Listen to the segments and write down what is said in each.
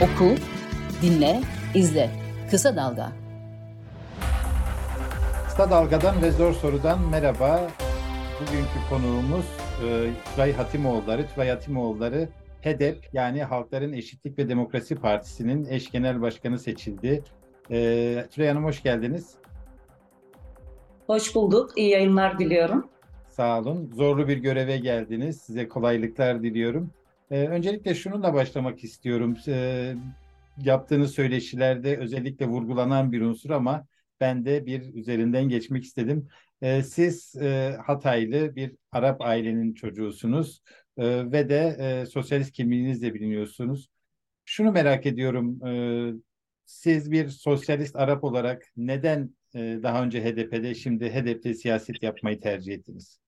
Oku, dinle, izle. Kısa Dalga. Kısa Dalga'dan ve Zor Soru'dan merhaba. Bugünkü konuğumuz e, Tülay Hatimoğulları. Tülay Hatimoğulları HEDEP yani Halkların Eşitlik ve Demokrasi Partisi'nin eş genel başkanı seçildi. E, Tülay Hanım hoş geldiniz. Hoş bulduk. İyi yayınlar diliyorum. Sağ olun. Zorlu bir göreve geldiniz. Size kolaylıklar diliyorum. Ee, öncelikle şununla başlamak istiyorum. Ee, yaptığınız söyleşilerde özellikle vurgulanan bir unsur ama ben de bir üzerinden geçmek istedim. Ee, siz e, Hataylı bir Arap ailenin çocuğusunuz e, ve de e, sosyalist kimliğinizle biliniyorsunuz. Şunu merak ediyorum. E, siz bir sosyalist Arap olarak neden e, daha önce HDP'de şimdi HDP'de siyaset yapmayı tercih ettiniz?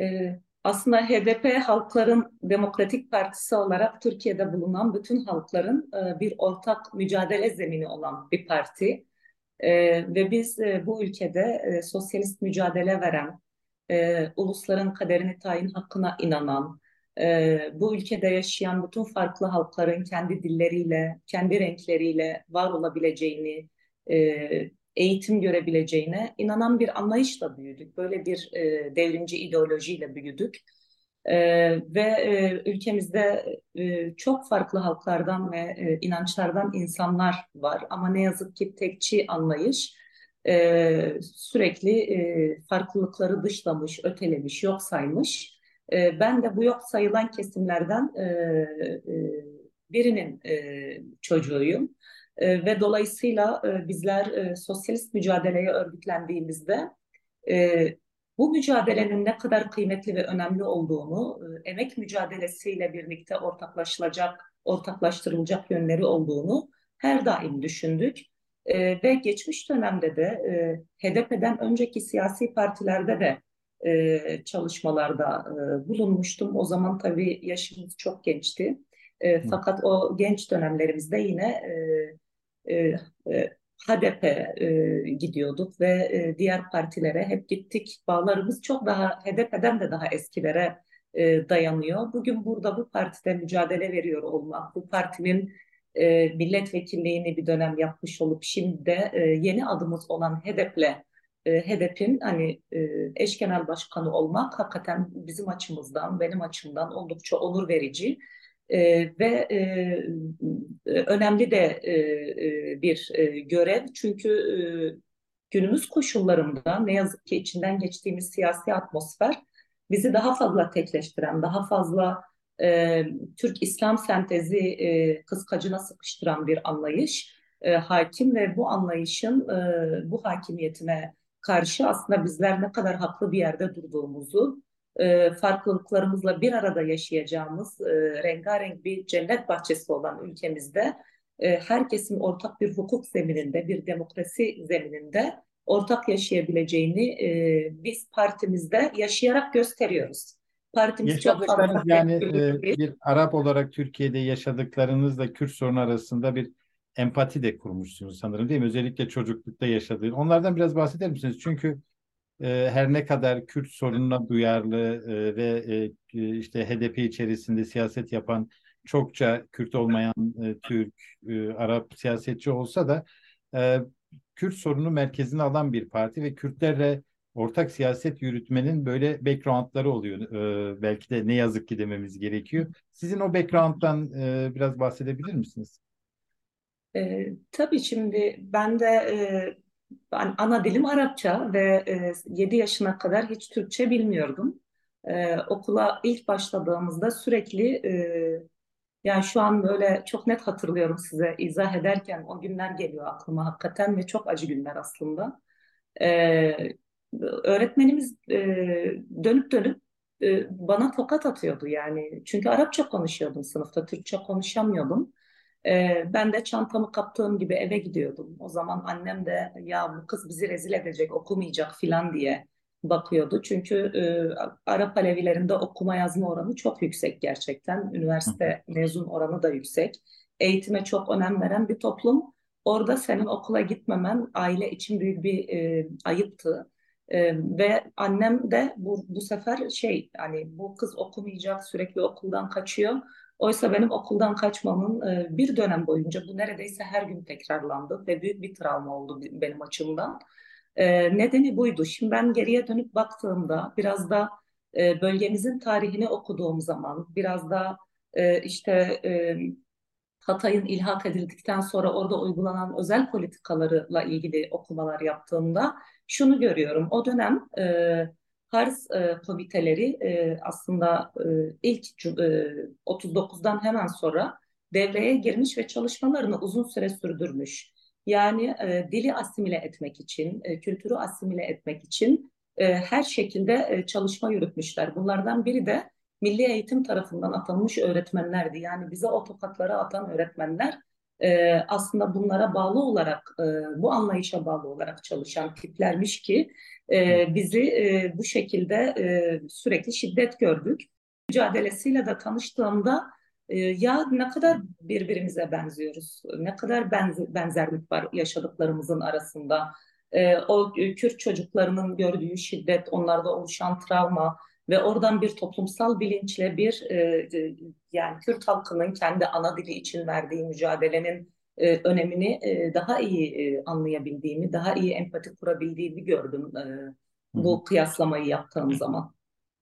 Ee, aslında HDP Halkların Demokratik Partisi olarak Türkiye'de bulunan bütün halkların e, bir ortak mücadele zemini olan bir parti. E, ve biz e, bu ülkede sosyalist mücadele veren, ulusların kaderini tayin hakkına inanan, bu ülkede yaşayan bütün farklı halkların kendi dilleriyle, kendi renkleriyle var olabileceğini, eğitim görebileceğine inanan bir anlayışla büyüdük. Böyle bir e, devrimci ideolojiyle büyüdük. E, ve e, ülkemizde e, çok farklı halklardan ve e, inançlardan insanlar var. Ama ne yazık ki tekçi anlayış e, sürekli e, farklılıkları dışlamış, ötelemiş, yok saymış. E, ben de bu yok sayılan kesimlerden e, e, birinin e, çocuğuyum. E, ve dolayısıyla e, bizler e, sosyalist mücadeleye örgütlendiğimizde e, bu mücadelenin ne kadar kıymetli ve önemli olduğunu, e, emek mücadelesiyle birlikte ortaklaşılacak, ortaklaştırılacak yönleri olduğunu her daim düşündük. E, ve geçmiş dönemde de e, HDP'den önceki siyasi partilerde de e, çalışmalarda e, bulunmuştum. O zaman tabii yaşımız çok gençti. E, fakat o genç dönemlerimizde yine e, e, e, HDP e, gidiyorduk ve e, diğer partilere hep gittik. Bağlarımız çok daha HDP'den de daha eskilere e, dayanıyor. Bugün burada bu partide mücadele veriyor olmak, bu partinin e, milletvekilliğini bir dönem yapmış olup şimdi de e, yeni adımız olan HDP'le e, HDP'in hani e, eş genel başkanı olmak hakikaten bizim açımızdan, benim açımdan oldukça onur verici. E, ve e, önemli de e, e, bir e, görev. Çünkü e, günümüz koşullarında ne yazık ki içinden geçtiğimiz siyasi atmosfer bizi daha fazla tekleştiren, daha fazla e, Türk-İslam sentezi e, kıskacına sıkıştıran bir anlayış e, hakim ve bu anlayışın e, bu hakimiyetine karşı aslında bizler ne kadar haklı bir yerde durduğumuzu e, farklılıklarımızla bir arada yaşayacağımız e, rengarenk bir cennet bahçesi olan ülkemizde e, herkesin ortak bir hukuk zemininde, bir demokrasi zemininde ortak yaşayabileceğini e, biz partimizde yaşayarak gösteriyoruz. Partimiz çok fazla yani e, bir Arap olarak Türkiye'de yaşadıklarınızla Kürt sorunu arasında bir empati de kurmuşsunuz sanırım değil mi? Özellikle çocuklukta yaşadığın. Onlardan biraz bahseder misiniz? Çünkü e, her ne kadar Kürt sorununa duyarlı e, ve e, işte HDP içerisinde siyaset yapan çokça Kürt olmayan e, Türk, e, Arap siyasetçi olsa da e, Kürt sorunu merkezine alan bir parti ve Kürtlerle ortak siyaset yürütmenin böyle backgroundları oluyor. E, belki de ne yazık ki dememiz gerekiyor. Sizin o background'dan e, biraz bahsedebilir misiniz? E, tabii şimdi ben de e, ben ana dilim Arapça ve e, 7 yaşına kadar hiç Türkçe bilmiyordum. E, okula ilk başladığımızda sürekli e, yani şu an böyle çok net hatırlıyorum size izah ederken o günler geliyor aklıma hakikaten ve çok acı günler aslında. E, öğretmenimiz e, dönüp dönüp e, bana tokat atıyordu yani. Çünkü Arapça konuşuyordum sınıfta, Türkçe konuşamıyordum. E, ben de çantamı kaptığım gibi eve gidiyordum. O zaman annem de ya bu kız bizi rezil edecek, okumayacak filan diye bakıyordu. Çünkü e, Arap Alevilerinde okuma yazma oranı çok yüksek gerçekten. Üniversite mezun oranı da yüksek. Eğitime çok önem veren bir toplum. Orada senin okula gitmemen aile için büyük bir e, ayıptı. Ee, ve annem de bu, bu sefer şey hani bu kız okumayacak sürekli okuldan kaçıyor Oysa benim okuldan kaçmamın e, bir dönem boyunca bu neredeyse her gün tekrarlandı ve büyük bir travma oldu benim açımdan. E, nedeni buydu. Şimdi ben geriye dönüp baktığımda biraz da e, bölgemizin tarihini okuduğum zaman, biraz da işte Hatay'ın ilhak edildikten sonra orada uygulanan özel politikalarla ilgili okumalar yaptığımda şunu görüyorum. O dönem Paris e, komiteleri e, aslında e, ilk e, 39'dan hemen sonra devreye girmiş ve çalışmalarını uzun süre sürdürmüş. Yani e, dili asimile etmek için, e, kültürü asimile etmek için e, her şekilde e, çalışma yürütmüşler. Bunlardan biri de milli eğitim tarafından atanmış öğretmenlerdi. Yani bize o tokatları atan öğretmenler e, aslında bunlara bağlı olarak, e, bu anlayışa bağlı olarak çalışan tiplermiş ki e, bizi e, bu şekilde e, sürekli şiddet gördük. Mücadelesiyle de tanıştığımda e, ya ne kadar birbirimize benziyoruz, ne kadar benz benzerlik var yaşadıklarımızın arasında. E, o Kürt çocuklarının gördüğü şiddet, onlarda oluşan travma ve oradan bir toplumsal bilinçle bir e, e, yani Kürt halkının kendi ana dili için verdiği mücadelenin e, önemini e, daha iyi e, anlayabildiğimi, daha iyi empati kurabildiğimi gördüm e, bu kıyaslamayı yaptığım zaman.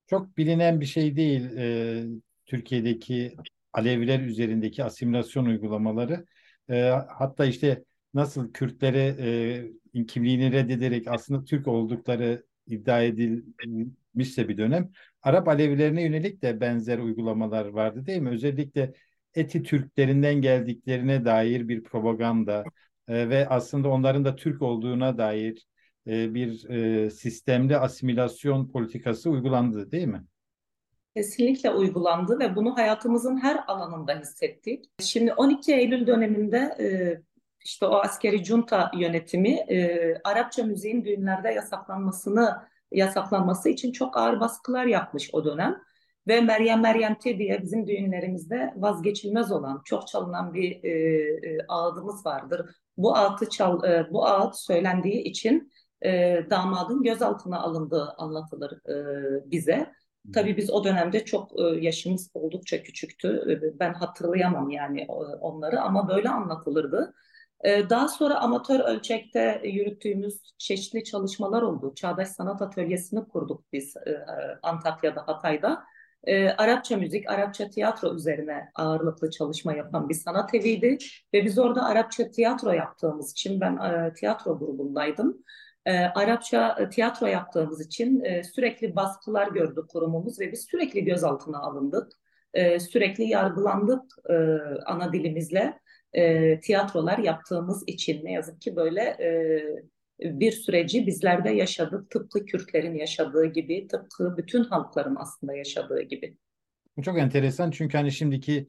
Çok bilinen bir şey değil e, Türkiye'deki Aleviler üzerindeki asimilasyon uygulamaları. E, hatta işte nasıl Kürtlere e, kimliğini reddederek aslında Türk oldukları iddia edilmişse bir dönem Arap Alevilerine yönelik de benzer uygulamalar vardı değil mi? Özellikle Eti Türklerinden geldiklerine dair bir propaganda e, ve aslında onların da Türk olduğuna dair e, bir e, sistemli asimilasyon politikası uygulandı değil mi? Kesinlikle uygulandı ve bunu hayatımızın her alanında hissettik. Şimdi 12 Eylül döneminde e, işte o askeri junta yönetimi e, Arapça müziğin düğünlerde yasaklanmasını yasaklanması için çok ağır baskılar yapmış o dönem. Ve Meryem Meryemti diye bizim düğünlerimizde vazgeçilmez olan, çok çalınan bir e, e, ağıdımız vardır. Bu ağıtı çal, e, bu ağıt söylendiği için e, damadın gözaltına alındığı anlatılır e, bize. Tabii biz o dönemde çok e, yaşımız oldukça küçüktü. E, ben hatırlayamam yani onları ama böyle anlatılırdı. E, daha sonra amatör ölçekte yürüttüğümüz çeşitli çalışmalar oldu. Çağdaş Sanat Atölyesi'ni kurduk biz Antakya'da, Hatay'da. Arapça müzik, Arapça tiyatro üzerine ağırlıklı çalışma yapan bir sanat eviydi. Ve biz orada Arapça tiyatro yaptığımız için ben tiyatro grubundaydım. Arapça tiyatro yaptığımız için sürekli baskılar gördü kurumumuz ve biz sürekli gözaltına alındık. Sürekli yargılandık ana dilimizle e, tiyatrolar yaptığımız için ne yazık ki böyle e, bir süreci bizler de yaşadık. Tıpkı Kürtlerin yaşadığı gibi, tıpkı bütün halkların aslında yaşadığı gibi. Çok enteresan çünkü hani şimdiki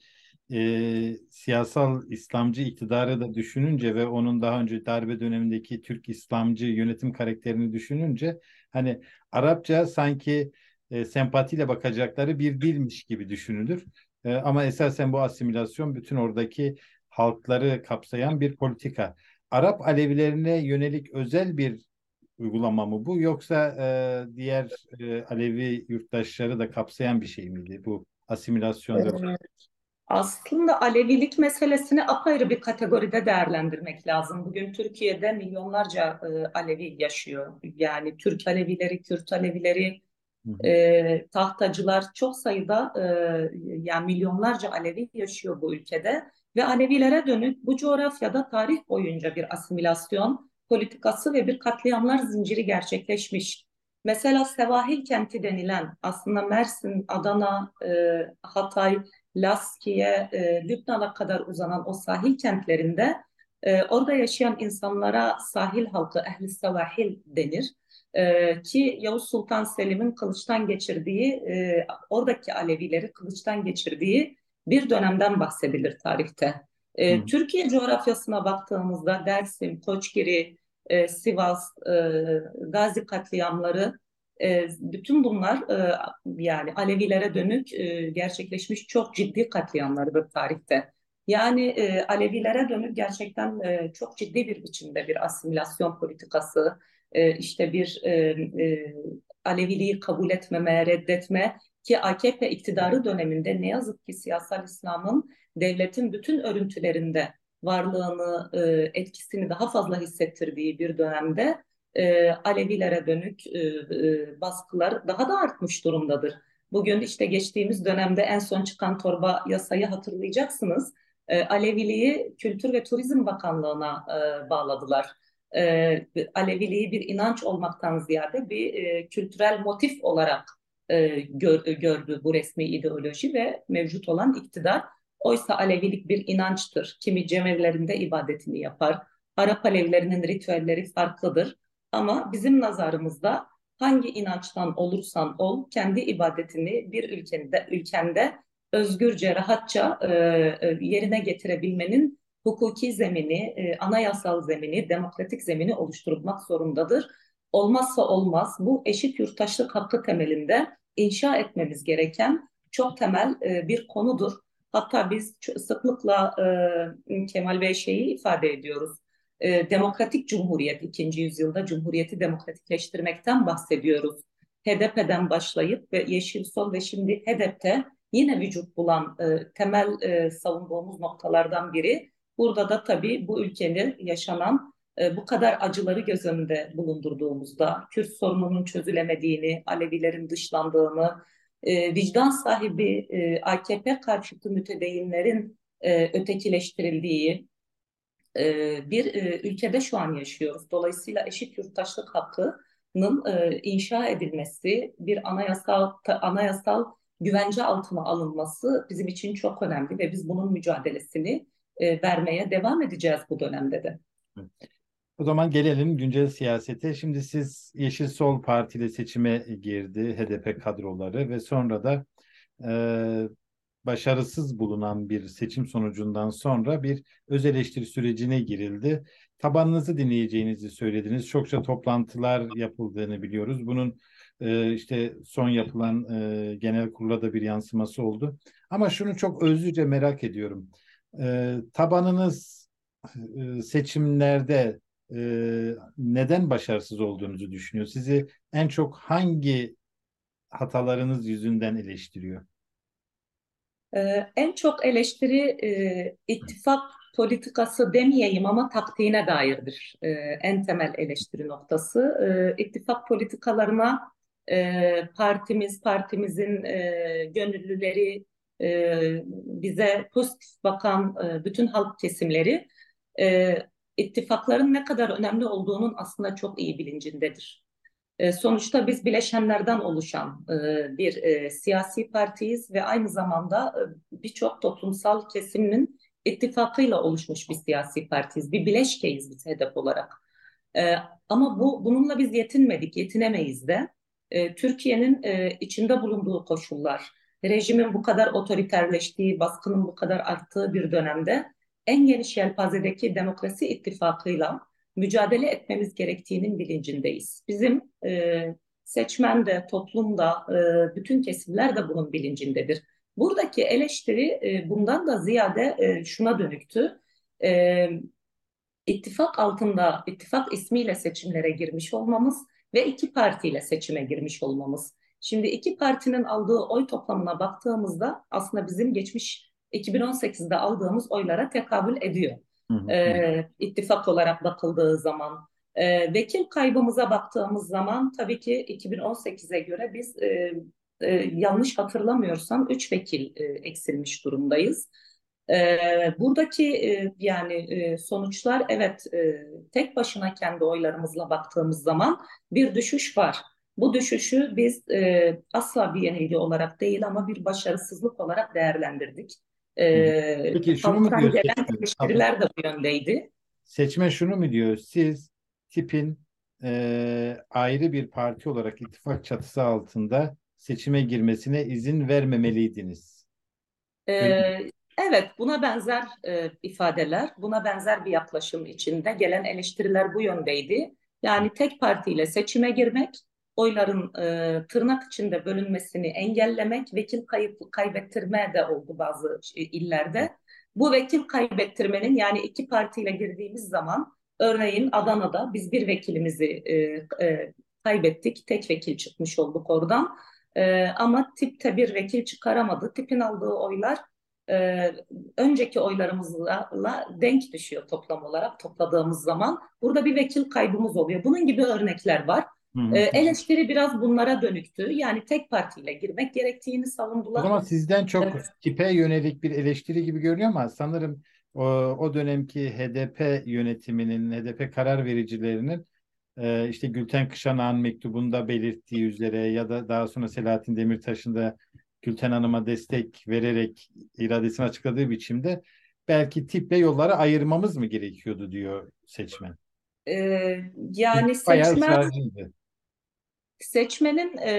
e, siyasal İslamcı iktidarı da düşününce ve onun daha önce darbe dönemindeki Türk İslamcı yönetim karakterini düşününce hani Arapça sanki e, sempatiyle bakacakları bir dilmiş gibi düşünülür. E, ama esasen bu asimilasyon bütün oradaki halkları kapsayan bir politika. Arap Alevilerine yönelik özel bir uygulama mı bu yoksa e, diğer e, Alevi yurttaşları da kapsayan bir şey miydi bu asimilasyon? Evet. Aslında Alevilik meselesini apayrı bir kategoride değerlendirmek lazım. Bugün Türkiye'de milyonlarca e, Alevi yaşıyor. Yani Türk Alevileri, Kürt Alevileri, e, tahtacılar çok sayıda e, yani milyonlarca Alevi yaşıyor bu ülkede ve Alevilere dönük bu coğrafyada tarih boyunca bir asimilasyon politikası ve bir katliamlar zinciri gerçekleşmiş. Mesela Sevahil kenti denilen aslında Mersin, Adana, e, Hatay, Laskiye, e, Lübnan'a kadar uzanan o sahil kentlerinde e, orada yaşayan insanlara sahil halkı, ehli sevahil denir. E, ki Yavuz Sultan Selim'in kılıçtan geçirdiği, e, oradaki Alevileri kılıçtan geçirdiği bir dönemden bahsedilir tarihte. E, Türkiye coğrafyasına baktığımızda Dersim, Koçgiri, e, Sivas, e, Gazi katliamları e, bütün bunlar e, yani Alevilere dönük e, gerçekleşmiş çok ciddi katliamlardır tarihte. Yani e, Alevilere dönük gerçekten e, çok ciddi bir biçimde bir asimilasyon politikası, e, işte bir e, e, Aleviliği kabul etmeme, reddetme ki AKP iktidarı döneminde ne yazık ki siyasal İslam'ın devletin bütün örüntülerinde varlığını, e, etkisini daha fazla hissettirdiği bir dönemde e, Alevilere dönük e, e, baskılar daha da artmış durumdadır. Bugün işte geçtiğimiz dönemde en son çıkan torba yasayı hatırlayacaksınız. E, Aleviliği Kültür ve Turizm Bakanlığı'na e, bağladılar. E, Aleviliği bir inanç olmaktan ziyade bir e, kültürel motif olarak e, gör, gördü bu resmi ideoloji ve mevcut olan iktidar. Oysa Alevilik bir inançtır. Kimi cemevlerinde ibadetini yapar. Arap Alevilerinin ritüelleri farklıdır. Ama bizim nazarımızda hangi inançtan olursan ol kendi ibadetini bir ülkende, ülkende özgürce, rahatça e, e, yerine getirebilmenin hukuki zemini, e, anayasal zemini, demokratik zemini oluşturulmak zorundadır. Olmazsa olmaz bu eşit yurttaşlık hakkı temelinde inşa etmemiz gereken çok temel e, bir konudur. Hatta biz sıklıkla e, Kemal Bey şeyi ifade ediyoruz e, demokratik cumhuriyet ikinci yüzyılda cumhuriyeti demokratikleştirmekten bahsediyoruz. HDP'den başlayıp ve Yeşil Sol ve şimdi HDP'te yine vücut bulan e, temel e, savunduğumuz noktalardan biri. Burada da tabii bu ülkenin yaşanan e, bu kadar acıları göz önünde bulundurduğumuzda, Kürt sorununun çözülemediğini, Alevilerin dışlandığını, e, vicdan sahibi e, AKP karşıtı mütedeyinlerin e, ötekileştirildiği, e, bir ülkede şu an yaşıyoruz. Dolayısıyla eşit yurttaşlık hakkının inşa edilmesi, bir anayasal anayasal güvence altına alınması bizim için çok önemli ve biz bunun mücadelesini vermeye devam edeceğiz bu dönemde de. O zaman gelelim güncel siyasete. Şimdi siz Yeşil Sol Parti ile seçime girdi HDP kadroları ve sonra da e, başarısız bulunan bir seçim sonucundan sonra bir öz eleştiri sürecine girildi. Tabanınızı dinleyeceğinizi söylediniz. Çokça toplantılar yapıldığını biliyoruz. Bunun e, işte son yapılan e, genel kurula da bir yansıması oldu. Ama şunu çok özlüce merak ediyorum. E, tabanınız e, seçimlerde e, neden başarısız olduğunuzu düşünüyor? Sizi en çok hangi hatalarınız yüzünden eleştiriyor? Ee, en çok eleştiri e, ittifak politikası demeyeyim ama taktiğine dairdir. Ee, en temel eleştiri noktası. Ee, ittifak politikalarına e, partimiz, partimizin e, gönüllüleri, e, bize pozitif bakan e, bütün halk kesimleri e, ittifakların ne kadar önemli olduğunun aslında çok iyi bilincindedir. E, sonuçta biz bileşenlerden oluşan e, bir e, siyasi partiyiz ve aynı zamanda birçok toplumsal kesimin ittifakıyla oluşmuş bir siyasi partiyiz. Bir bileşkeyiz biz hedef olarak. Ama bu bununla biz yetinmedik, yetinemeyiz de. Türkiye'nin içinde bulunduğu koşullar, rejimin bu kadar otoriterleştiği, baskının bu kadar arttığı bir dönemde en geniş yelpazedeki demokrasi ittifakıyla mücadele etmemiz gerektiğinin bilincindeyiz. Bizim e, seçmen de, toplum da, e, bütün kesimler de bunun bilincindedir. Buradaki eleştiri e, bundan da ziyade e, şuna dönüktü. E, ittifak altında, ittifak ismiyle seçimlere girmiş olmamız ve iki partiyle seçime girmiş olmamız. Şimdi iki partinin aldığı oy toplamına baktığımızda aslında bizim geçmiş 2018'de aldığımız oylara tekabül ediyor e, ittifak olarak bakıldığı zaman. E, vekil kaybımıza baktığımız zaman tabii ki 2018'e göre biz e, e, yanlış hatırlamıyorsam 3 vekil e, eksilmiş durumdayız. E, buradaki e, yani e, sonuçlar evet e, tek başına kendi oylarımızla baktığımız zaman bir düşüş var. Bu düşüşü biz e, asla bir yenilgi olarak değil ama bir başarısızlık olarak değerlendirdik. Ee, Peki şunu mu diyor? gelen eleştiriler de bu yöndeydi. Seçme şunu mu diyor? Siz tipin e, ayrı bir parti olarak ittifak çatısı altında seçime girmesine izin vermemeliydiniz. Ee, evet, buna benzer e, ifadeler, buna benzer bir yaklaşım içinde gelen eleştiriler bu yöndeydi. Yani tek partiyle seçime girmek oyların e, tırnak içinde bölünmesini engellemek, vekil kayıp kaybettirme de oldu bazı illerde. Bu vekil kaybettirmenin yani iki partiyle girdiğimiz zaman örneğin Adana'da biz bir vekilimizi e, e, kaybettik, tek vekil çıkmış olduk oradan. E, ama tipte bir vekil çıkaramadı. Tipin aldığı oylar e, önceki oylarımızla denk düşüyor toplam olarak topladığımız zaman. Burada bir vekil kaybımız oluyor. Bunun gibi örnekler var. Hı E, eleştiri biraz bunlara dönüktü. Yani tek partiyle girmek gerektiğini savundular. O zaman sizden çok evet. tipe yönelik bir eleştiri gibi görünüyor ama sanırım o, o dönemki HDP yönetiminin, HDP karar vericilerinin e, işte Gülten Kışanağ'ın mektubunda belirttiği üzere ya da daha sonra Selahattin Demirtaş'ın da Gülten Hanım'a destek vererek iradesini açıkladığı biçimde belki tiple yolları ayırmamız mı gerekiyordu diyor seçmen. Ee, yani seçmen seçmenin e,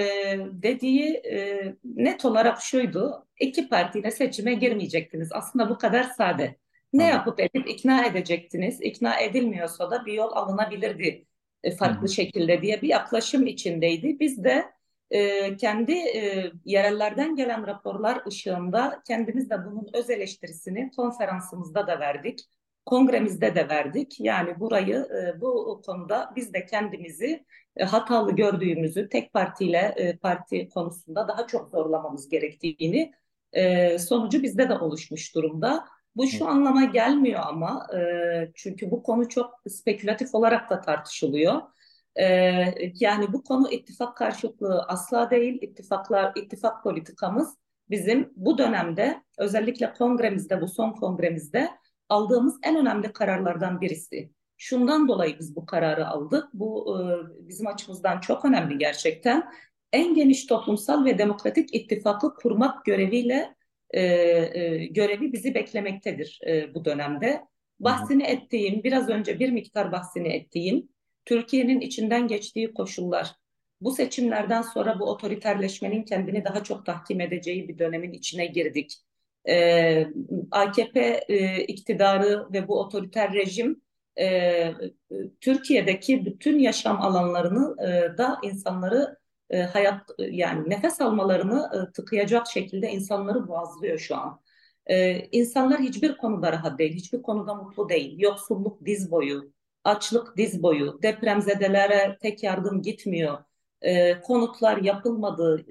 dediği e, net olarak şuydu. İki partiyle seçime girmeyecektiniz. Aslında bu kadar sade. Ne Anladım. yapıp edip ikna edecektiniz? İkna edilmiyorsa da bir yol alınabilirdi e, farklı Hı. şekilde diye bir yaklaşım içindeydi. Biz de e, kendi e, yerellerden gelen raporlar ışığında kendimiz de bunun öz eleştirisini konferansımızda da verdik. Kongremizde de verdik. Yani burayı e, bu konuda biz de kendimizi e, hatalı gördüğümüzü tek partiyle e, parti konusunda daha çok zorlamamız gerektiğini sonucu bizde de oluşmuş durumda. Bu şu anlama gelmiyor ama çünkü bu konu çok spekülatif olarak da tartışılıyor. Yani bu konu ittifak karşıtlığı asla değil. İttifaklar, ittifak politikamız bizim bu dönemde özellikle kongremizde, bu son kongremizde aldığımız en önemli kararlardan birisi. Şundan dolayı biz bu kararı aldık. Bu e, bizim açımızdan çok önemli gerçekten. En geniş toplumsal ve demokratik ittifakı kurmak göreviyle e, e, görevi bizi beklemektedir e, bu dönemde. Bahsini ettiğim, biraz önce bir miktar bahsini ettiğim, Türkiye'nin içinden geçtiği koşullar, bu seçimlerden sonra bu otoriterleşmenin kendini daha çok tahkim edeceği bir dönemin içine girdik. Ee, AKP e, iktidarı ve bu otoriter rejim e, Türkiye'deki bütün yaşam alanlarını e, da insanları e, hayat yani nefes almalarını e, tıkayacak şekilde insanları boğazlıyor şu an. E, insanlar hiçbir konuda rahat değil, hiçbir konuda mutlu değil. Yoksulluk diz boyu, açlık diz boyu, depremzedelere tek yardım gitmiyor. E, konutlar yapılmadı,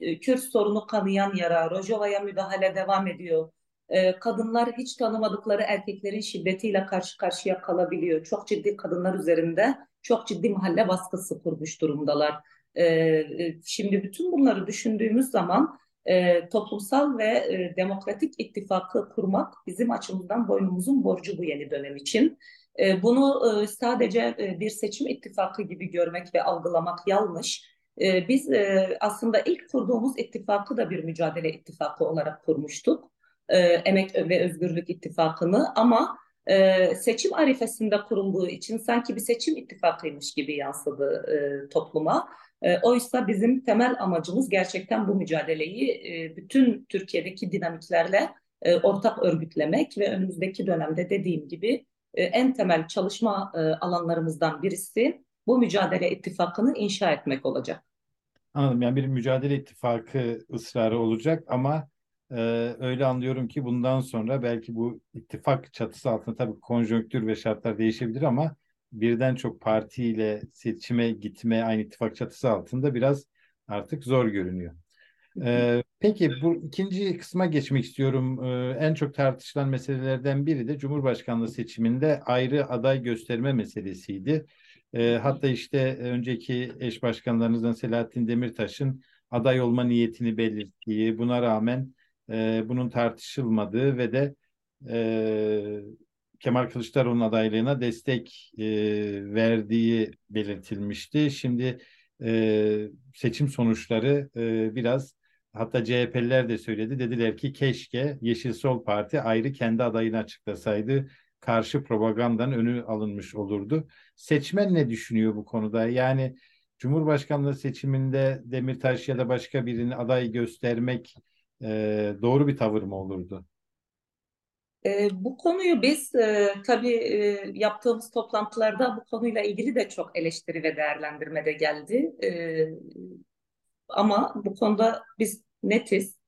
e, Kürt sorunu kanayan yara, Rojava'ya müdahale devam ediyor. E, kadınlar hiç tanımadıkları erkeklerin şiddetiyle karşı karşıya kalabiliyor. Çok ciddi kadınlar üzerinde çok ciddi mahalle baskısı kurmuş durumdalar. E, e, şimdi bütün bunları düşündüğümüz zaman e, toplumsal ve e, demokratik ittifakı kurmak bizim açımızdan boynumuzun borcu bu yeni dönem için. E, bunu e, sadece e, bir seçim ittifakı gibi görmek ve algılamak yanlış. E, biz e, aslında ilk kurduğumuz ittifakı da bir mücadele ittifakı olarak kurmuştuk. E, Emek ve Özgürlük İttifakı'nı ama seçim arifesinde kurulduğu için sanki bir seçim ittifakıymış gibi yansıdı topluma. Oysa bizim temel amacımız gerçekten bu mücadeleyi bütün Türkiye'deki dinamiklerle ortak örgütlemek ve önümüzdeki dönemde dediğim gibi e, en temel çalışma e, alanlarımızdan birisi bu mücadele ittifakını inşa etmek olacak. Anladım. Yani bir mücadele ittifakı ısrarı olacak ama e, öyle anlıyorum ki bundan sonra belki bu ittifak çatısı altında tabii konjonktür ve şartlar değişebilir ama birden çok partiyle seçime gitme aynı ittifak çatısı altında biraz artık zor görünüyor. Ee, peki bu ikinci kısma geçmek istiyorum. Ee, en çok tartışılan meselelerden biri de Cumhurbaşkanlığı seçiminde ayrı aday gösterme meselesiydi. Ee, hatta işte önceki eş başkanlarınızdan Selahattin Demirtaş'ın aday olma niyetini belirttiği, buna rağmen e, bunun tartışılmadığı ve de e, Kemal Kılıçdaroğlu'nun adaylığına destek e, verdiği belirtilmişti. Şimdi e, seçim sonuçları e, biraz hatta CHP'liler de söyledi. Dediler ki keşke Yeşil Sol Parti ayrı kendi adayını açıklasaydı. Karşı propagandanın önü alınmış olurdu. Seçmen ne düşünüyor bu konuda? Yani Cumhurbaşkanlığı seçiminde Demirtaş ya da başka birini aday göstermek e, doğru bir tavır mı olurdu? E, bu konuyu biz e, tabii e, yaptığımız toplantılarda bu konuyla ilgili de çok eleştiri ve değerlendirme de geldi. E, ama bu konuda biz netiz.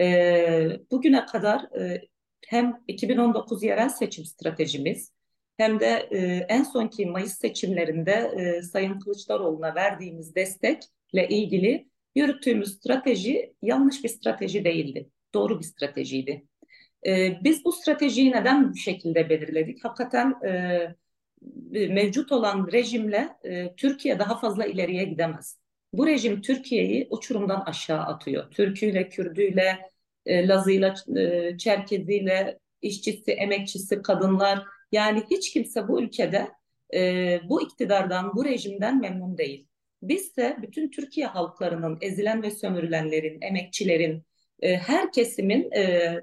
E, bugüne kadar e, hem 2019 yerel seçim stratejimiz hem de e, en sonki Mayıs seçimlerinde e, Sayın Kılıçdaroğlu'na verdiğimiz destekle ilgili yürüttüğümüz strateji yanlış bir strateji değildi. Doğru bir stratejiydi. E, biz bu stratejiyi neden bu şekilde belirledik? Hakikaten e, mevcut olan rejimle e, Türkiye daha fazla ileriye gidemez. Bu rejim Türkiye'yi uçurumdan aşağı atıyor. Türküyle, Kürdüyle, e, Lazıyla, e, Çerkeziyle, işçisi, emekçisi, kadınlar yani hiç kimse bu ülkede e, bu iktidardan, bu rejimden memnun değil. Biz de bütün Türkiye halklarının, ezilen ve sömürülenlerin, emekçilerin, e, her kesimin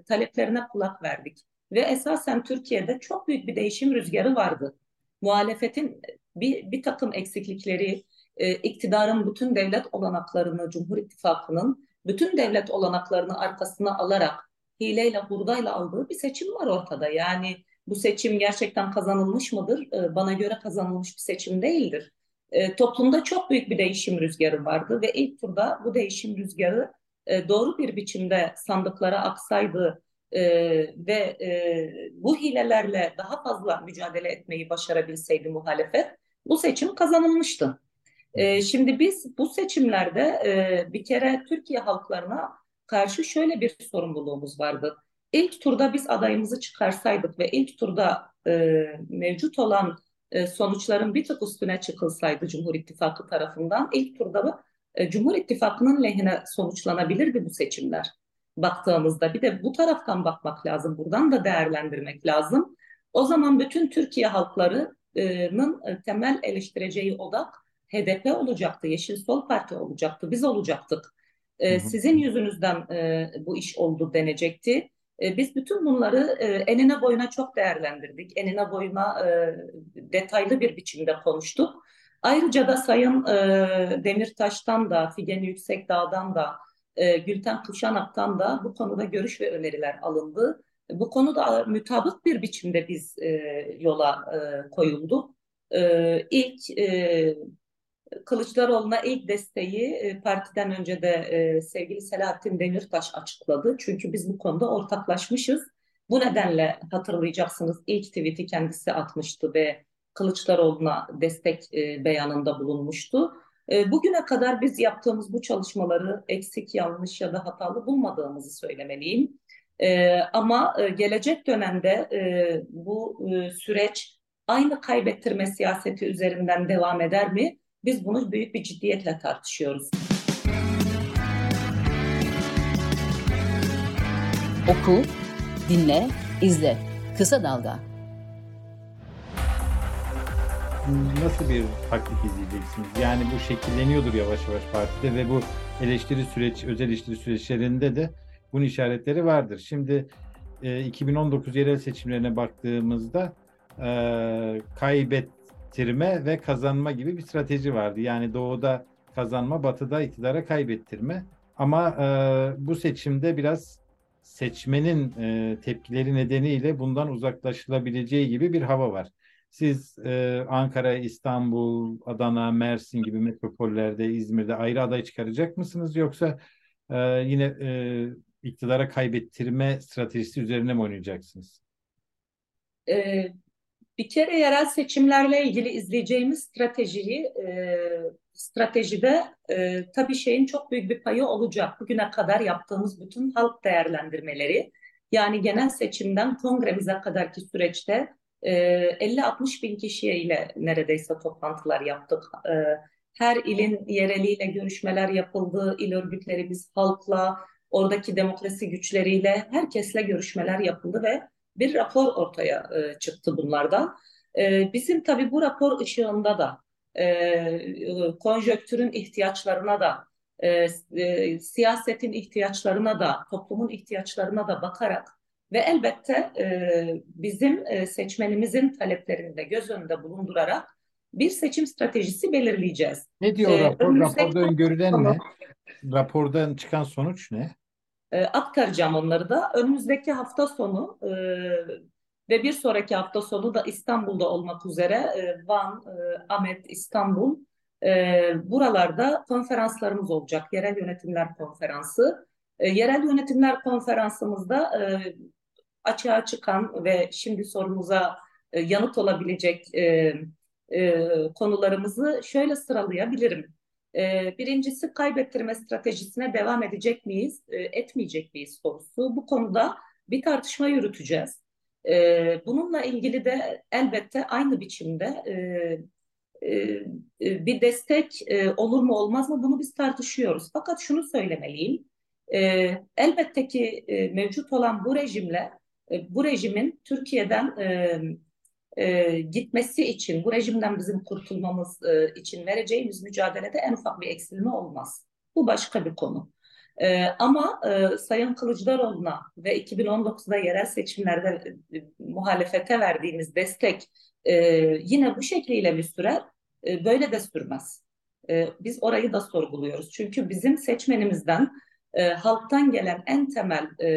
taleplerine kulak verdik. Ve esasen Türkiye'de çok büyük bir değişim rüzgarı vardı. Muhalefetin bir, bir takım eksiklikleri, e, iktidarın bütün devlet olanaklarını, Cumhur İttifakı'nın bütün devlet olanaklarını arkasına alarak hileyle, hurdayla aldığı bir seçim var ortada. Yani bu seçim gerçekten kazanılmış mıdır? E, bana göre kazanılmış bir seçim değildir. E, toplumda çok büyük bir değişim rüzgarı vardı ve ilk turda bu değişim rüzgarı e, doğru bir biçimde sandıklara aksaydı e, ve e, bu hilelerle daha fazla mücadele etmeyi başarabilseydi muhalefet bu seçim kazanılmıştı. E, şimdi biz bu seçimlerde e, bir kere Türkiye halklarına karşı şöyle bir sorumluluğumuz vardı. İlk turda biz adayımızı çıkarsaydık ve ilk turda e, mevcut olan e, sonuçların bir tık üstüne çıkılsaydı Cumhur İttifakı tarafından ilk turda e, Cumhur İttifakı'nın lehine sonuçlanabilirdi bu seçimler baktığımızda. Bir de bu taraftan bakmak lazım, buradan da değerlendirmek lazım. O zaman bütün Türkiye halklarının e, temel eleştireceği odak HDP olacaktı, Yeşil Sol Parti olacaktı, biz olacaktık. E, sizin yüzünüzden e, bu iş oldu denecekti. E, biz bütün bunları e, enine boyuna çok değerlendirdik. Enine boyuna e, detaylı bir biçimde konuştuk. Ayrıca da Sayın e, Demirtaş'tan da, Figen Yüksekdağ'dan da, e, Gülten Kuşanak'tan da bu konuda görüş ve öneriler alındı. Bu konuda mütabık bir biçimde biz e, yola e, koyulduk. E, ilk e, Kılıçdaroğlu'na ilk desteği e, partiden önce de e, sevgili Selahattin Demirtaş açıkladı. Çünkü biz bu konuda ortaklaşmışız. Bu nedenle hatırlayacaksınız ilk tweet'i kendisi atmıştı ve Kılıçdaroğlu'na destek e, beyanında bulunmuştu. Bugüne kadar biz yaptığımız bu çalışmaları eksik, yanlış ya da hatalı bulmadığımızı söylemeliyim. Ama gelecek dönemde bu süreç aynı kaybettirme siyaseti üzerinden devam eder mi? Biz bunu büyük bir ciddiyetle tartışıyoruz. Oku, dinle, izle. Kısa Dalga. Nasıl bir taktik izleyeceksiniz? Yani bu şekilleniyordur yavaş yavaş partide ve bu eleştiri süreç, özel eleştiri süreçlerinde de bunun işaretleri vardır. Şimdi e, 2019 yerel seçimlerine baktığımızda e, kaybet kaybettirme ve kazanma gibi bir strateji vardı. Yani doğuda kazanma, batıda iktidara kaybettirme. Ama e, bu seçimde biraz seçmenin e, tepkileri nedeniyle bundan uzaklaşılabileceği gibi bir hava var. Siz e, Ankara, İstanbul, Adana, Mersin gibi metropollerde, İzmir'de ayrı aday çıkaracak mısınız yoksa e, yine e, iktidara kaybettirme stratejisi üzerine mi oynayacaksınız? E, bir kere yerel seçimlerle ilgili izleyeceğimiz stratejiyi e, stratejide e, tabii şeyin çok büyük bir payı olacak. Bugüne kadar yaptığımız bütün halk değerlendirmeleri yani genel seçimden kongremize kadarki süreçte e, 50-60 bin kişiyle neredeyse toplantılar yaptık. E, her ilin yereliyle görüşmeler yapıldı. İl örgütlerimiz halkla, oradaki demokrasi güçleriyle, herkesle görüşmeler yapıldı ve bir rapor ortaya e, çıktı bunlardan. E, bizim tabii bu rapor ışığında da e, konjöktürün ihtiyaçlarına da e, e, siyasetin ihtiyaçlarına da toplumun ihtiyaçlarına da bakarak ve elbette e, bizim e, seçmenimizin taleplerini de göz önünde bulundurarak bir seçim stratejisi belirleyeceğiz. Ne diyor ee, rapor? Raporda öngörülen ne? Rapordan çıkan sonuç ne? E, aktaracağım onları da. Önümüzdeki hafta sonu e, ve bir sonraki hafta sonu da İstanbul'da olmak üzere e, Van, e, Ahmet, İstanbul e, buralarda konferanslarımız olacak. Yerel Yönetimler Konferansı. E, yerel Yönetimler Konferansımızda e, açığa çıkan ve şimdi sorumuza e, yanıt olabilecek e, e, konularımızı şöyle sıralayabilirim. E, birincisi kaybettirme stratejisine devam edecek miyiz, e, etmeyecek miyiz sorusu. Bu konuda bir tartışma yürüteceğiz. E, bununla ilgili de elbette aynı biçimde e, e, bir destek olur mu olmaz mı bunu biz tartışıyoruz. Fakat şunu söylemeliyim. E, elbette ki mevcut olan bu rejimle bu rejimin Türkiye'den e, gitmesi için, bu rejimden bizim kurtulmamız e, için vereceğimiz mücadelede en ufak bir eksilme olmaz. Bu başka bir konu. E, ama e, Sayın Kılıçdaroğlu'na ve 2019'da yerel seçimlerde e, muhalefete verdiğimiz destek e, yine bu şekliyle mi sürer? E, böyle de sürmez. E, biz orayı da sorguluyoruz. Çünkü bizim seçmenimizden, e, halktan gelen en temel e,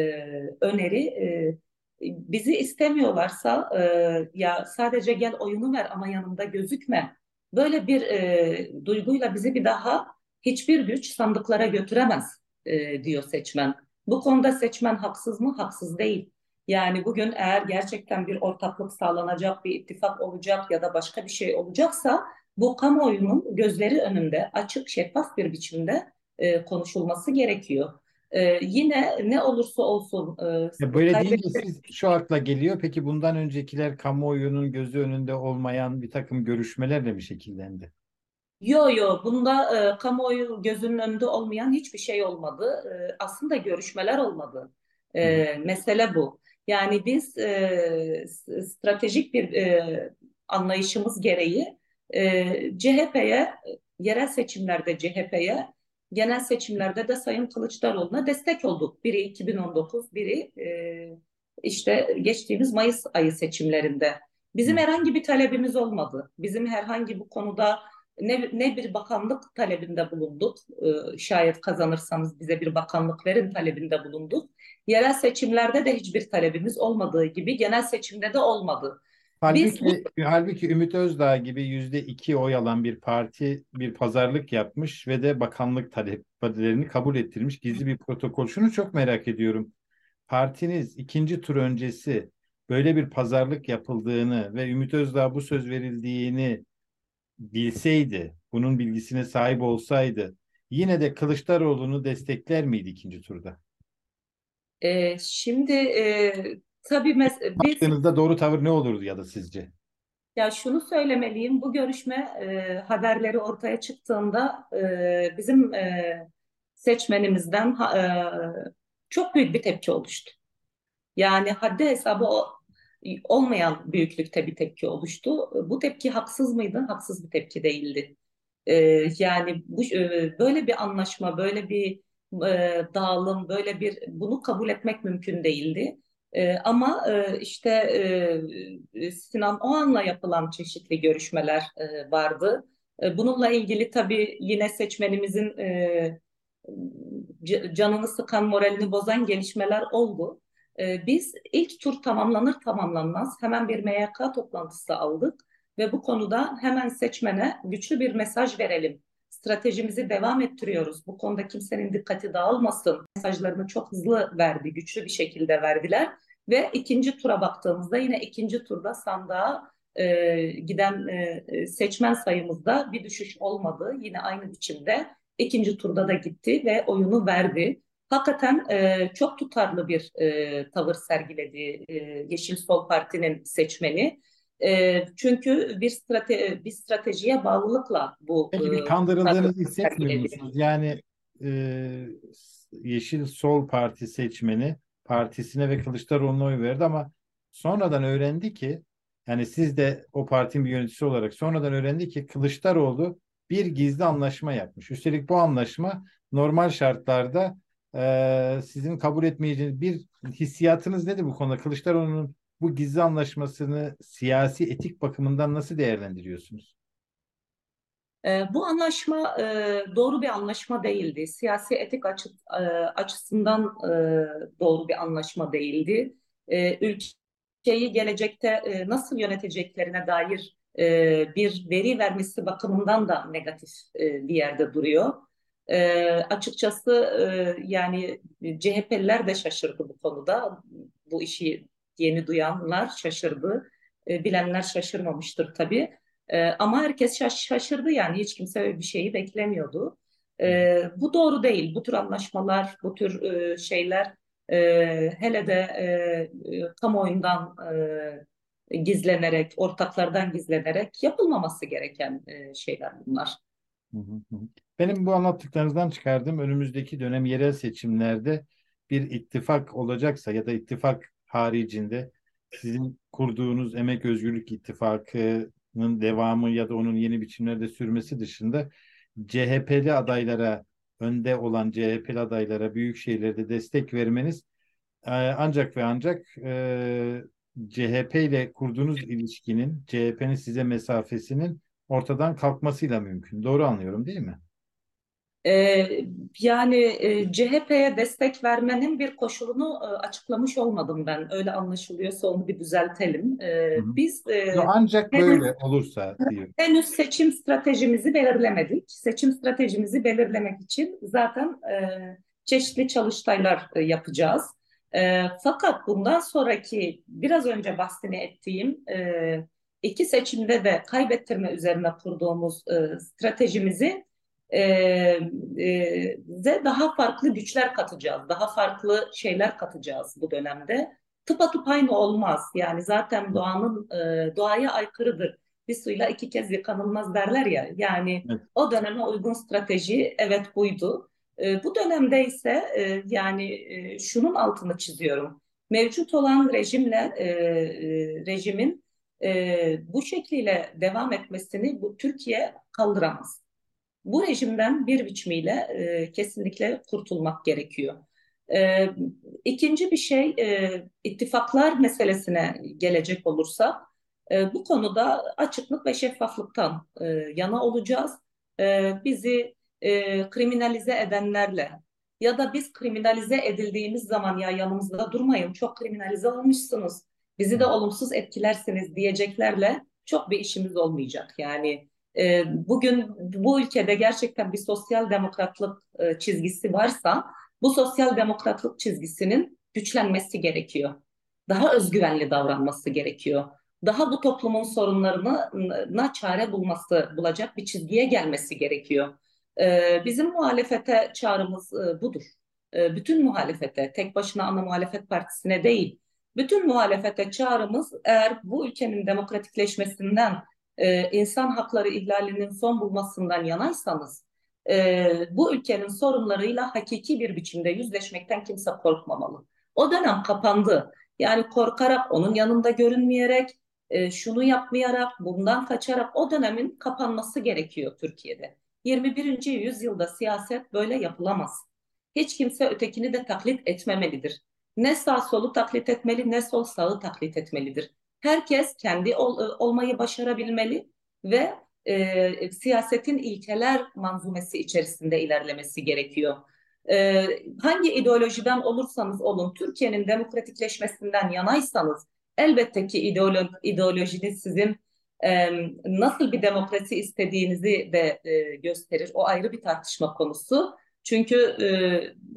öneri e, bizi istemiyorlarsa e, ya sadece gel oyunu ver ama yanımda gözükme. Böyle bir e, duyguyla bizi bir daha hiçbir güç sandıklara götüremez e, diyor seçmen. Bu konuda seçmen haksız mı? Haksız değil. Yani bugün eğer gerçekten bir ortaklık sağlanacak, bir ittifak olacak ya da başka bir şey olacaksa bu kamuoyunun gözleri önünde açık, şeffaf bir biçimde e, konuşulması gerekiyor. Ee, yine ne olursa olsun e, böyle deyince siz şu akla geliyor. Peki bundan öncekiler kamuoyunun gözü önünde olmayan bir takım görüşmelerle mi şekillendi? Yo yo bunda e, kamuoyu gözünün önünde olmayan hiçbir şey olmadı. E, aslında görüşmeler olmadı. E, mesele bu. Yani biz e, stratejik bir e, anlayışımız gereği e, CHP'ye yerel seçimlerde CHP'ye genel seçimlerde de Sayın Kılıçdaroğlu'na destek olduk. Biri 2019, biri e, işte geçtiğimiz Mayıs ayı seçimlerinde. Bizim herhangi bir talebimiz olmadı. Bizim herhangi bu konuda ne, ne bir bakanlık talebinde bulunduk. E, şayet kazanırsanız bize bir bakanlık verin talebinde bulunduk. Yerel seçimlerde de hiçbir talebimiz olmadığı gibi genel seçimde de olmadı. Halbuki, Biz, halbuki Ümit Özdağ gibi yüzde iki oy alan bir parti bir pazarlık yapmış ve de bakanlık taleplerini kabul ettirmiş gizli bir protokol. Şunu çok merak ediyorum. Partiniz ikinci tur öncesi böyle bir pazarlık yapıldığını ve Ümit Özdağ bu söz verildiğini bilseydi, bunun bilgisine sahip olsaydı yine de Kılıçdaroğlu'nu destekler miydi ikinci turda? Ee, şimdi e, Tabii mes- biz Baktığınızda doğru tavır ne olurdu ya da sizce? ya şunu söylemeliyim. Bu görüşme e, haberleri ortaya çıktığında e, bizim e, seçmenimizden ha- e, çok büyük bir tepki oluştu. Yani haddi hesabı o, olmayan büyüklükte bir tepki oluştu. Bu tepki haksız mıydı? Haksız bir tepki değildi. E, yani bu e, böyle bir anlaşma, böyle bir e, dağılım, böyle bir bunu kabul etmek mümkün değildi. E, ama e, işte e, Sinan Oğan'la yapılan çeşitli görüşmeler e, vardı. E, bununla ilgili tabii yine seçmenimizin e, canını sıkan, moralini bozan gelişmeler oldu. E, biz ilk tur tamamlanır tamamlanmaz hemen bir MYK toplantısı aldık ve bu konuda hemen seçmene güçlü bir mesaj verelim stratejimizi devam ettiriyoruz. Bu konuda kimsenin dikkati dağılmasın. Mesajlarını çok hızlı verdi, güçlü bir şekilde verdiler. Ve ikinci tura baktığımızda yine ikinci turda sandığa e, giden e, seçmen sayımızda bir düşüş olmadı. Yine aynı biçimde ikinci turda da gitti ve oyunu verdi. Hakikaten e, çok tutarlı bir e, tavır sergiledi e, Yeşil Sol Parti'nin seçmeni. E, çünkü bir strate bir stratejiye bağlılıkla bu Peki bir kandırıldığınızı hissetmiyor musunuz? Yani e, Yeşil Sol Parti seçmeni partisine ve Kılıçdaroğlu'na oy verdi ama sonradan öğrendi ki yani siz de o partinin bir yöneticisi olarak sonradan öğrendi ki Kılıçdaroğlu bir gizli anlaşma yapmış. Üstelik bu anlaşma normal şartlarda e, sizin kabul etmeyeceğiniz bir hissiyatınız nedir bu konuda? Kılıçdaroğlu'nun bu gizli anlaşmasını siyasi etik bakımından nasıl değerlendiriyorsunuz? E, bu anlaşma e, doğru bir anlaşma değildi. Siyasi etik açı, e, açısından e, doğru bir anlaşma değildi. Ülkeyi gelecekte nasıl yöneteceklerine dair bir veri vermesi bakımından da negatif bir yerde duruyor. Açıkçası yani CHP'liler de şaşırdı bu konuda. Bu işi yeni duyanlar şaşırdı. E, bilenler şaşırmamıştır tabii. E, ama herkes şaş şaşırdı yani hiç kimse bir şeyi beklemiyordu. E, bu doğru değil. Bu tür anlaşmalar, bu tür e, şeyler e, hele de e, e kamuoyundan e, gizlenerek, ortaklardan gizlenerek yapılmaması gereken e, şeyler bunlar. Benim bu anlattıklarınızdan çıkardığım önümüzdeki dönem yerel seçimlerde bir ittifak olacaksa ya da ittifak haricinde sizin kurduğunuz Emek Özgürlük İttifakı'nın devamı ya da onun yeni biçimlerde sürmesi dışında CHP'li adaylara önde olan CHP'li adaylara büyük şehirlerde destek vermeniz e, ancak ve ancak e, CHP ile kurduğunuz ilişkinin CHP'nin size mesafesinin ortadan kalkmasıyla mümkün. Doğru anlıyorum değil mi? Ee, yani e, CHP'ye destek vermenin bir koşulunu e, açıklamış olmadım ben. Öyle anlaşılıyorsa onu bir düzeltelim. Ee, biz e, ancak henüz, böyle olursa diyor. Henüz seçim stratejimizi belirlemedik. Seçim stratejimizi belirlemek için zaten e, çeşitli çalıştaylar e, yapacağız. E, fakat bundan sonraki biraz önce bahsini ettiğim e, iki seçimde de kaybettirme üzerine kurduğumuz e, stratejimizi e, e, de daha farklı güçler katacağız, daha farklı şeyler katacağız bu dönemde. Tıpatıp aynı olmaz. Yani zaten doğanın e, doğaya aykırıdır. Bir suyla iki kez yıkanılmaz derler ya. Yani evet. o döneme uygun strateji evet buydu. E, bu dönemde ise e, yani e, şunun altını çiziyorum. Mevcut olan rejimle e, e, rejimin e, bu şekliyle devam etmesini bu Türkiye kaldıramaz. Bu rejimden bir biçimiyle e, kesinlikle kurtulmak gerekiyor. E, ikinci bir şey e, ittifaklar meselesine gelecek olursa e, bu konuda açıklık ve şeffaflıktan e, yana olacağız. E, bizi e, kriminalize edenlerle ya da biz kriminalize edildiğimiz zaman ya yanımızda durmayın çok kriminalize olmuşsunuz bizi de olumsuz etkilersiniz diyeceklerle çok bir işimiz olmayacak. Yani e, bugün bu ülkede gerçekten bir sosyal demokratlık e, çizgisi varsa bu sosyal demokratlık çizgisinin güçlenmesi gerekiyor. Daha özgüvenli davranması gerekiyor. Daha bu toplumun sorunlarına çare bulması, bulacak bir çizgiye gelmesi gerekiyor. E, bizim muhalefete çağrımız e, budur. E, bütün muhalefete, tek başına ana muhalefet partisine değil, bütün muhalefete çağrımız eğer bu ülkenin demokratikleşmesinden, e, insan hakları ihlalinin son bulmasından yanaysanız, e, bu ülkenin sorunlarıyla hakiki bir biçimde yüzleşmekten kimse korkmamalı. O dönem kapandı. Yani korkarak, onun yanında görünmeyerek, e, şunu yapmayarak, bundan kaçarak o dönemin kapanması gerekiyor Türkiye'de. 21. yüzyılda siyaset böyle yapılamaz. Hiç kimse ötekini de taklit etmemelidir. Ne sağ solu taklit etmeli ne sol sağı taklit etmelidir. Herkes kendi ol, e, olmayı başarabilmeli ve e, siyasetin ilkeler manzumesi içerisinde ilerlemesi gerekiyor. E, hangi ideolojiden olursanız olun, Türkiye'nin demokratikleşmesinden yanaysanız elbette ki ideolo ideolojiniz sizin e, nasıl bir demokrasi istediğinizi de e, gösterir. O ayrı bir tartışma konusu. Çünkü e,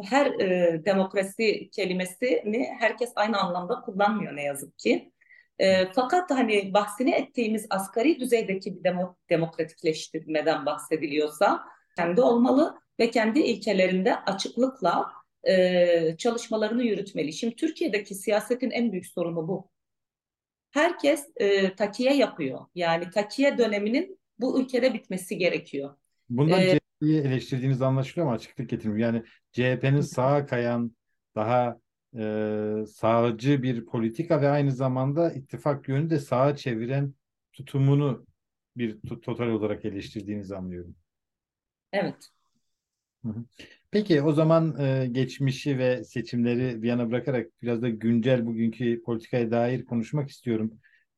her e, demokrasi kelimesini herkes aynı anlamda kullanmıyor ne yazık ki. E, fakat hani bahsini ettiğimiz asgari düzeydeki bir demo, demokratikleştirmeden bahsediliyorsa kendi olmalı ve kendi ilkelerinde açıklıkla e, çalışmalarını yürütmeli. Şimdi Türkiye'deki siyasetin en büyük sorunu bu. Herkes e, takiye yapıyor. Yani takiye döneminin bu ülkede bitmesi gerekiyor. Bundan ee, CHP'yi eleştirdiğiniz anlaşılıyor ama açıklık getirmiyor. Yani CHP'nin sağa kayan daha e, sağcı bir politika ve aynı zamanda ittifak yönü de sağa çeviren tutumunu bir total olarak eleştirdiğinizi anlıyorum. Evet. Peki o zaman e, geçmişi ve seçimleri bir yana bırakarak biraz da güncel bugünkü politikaya dair konuşmak istiyorum.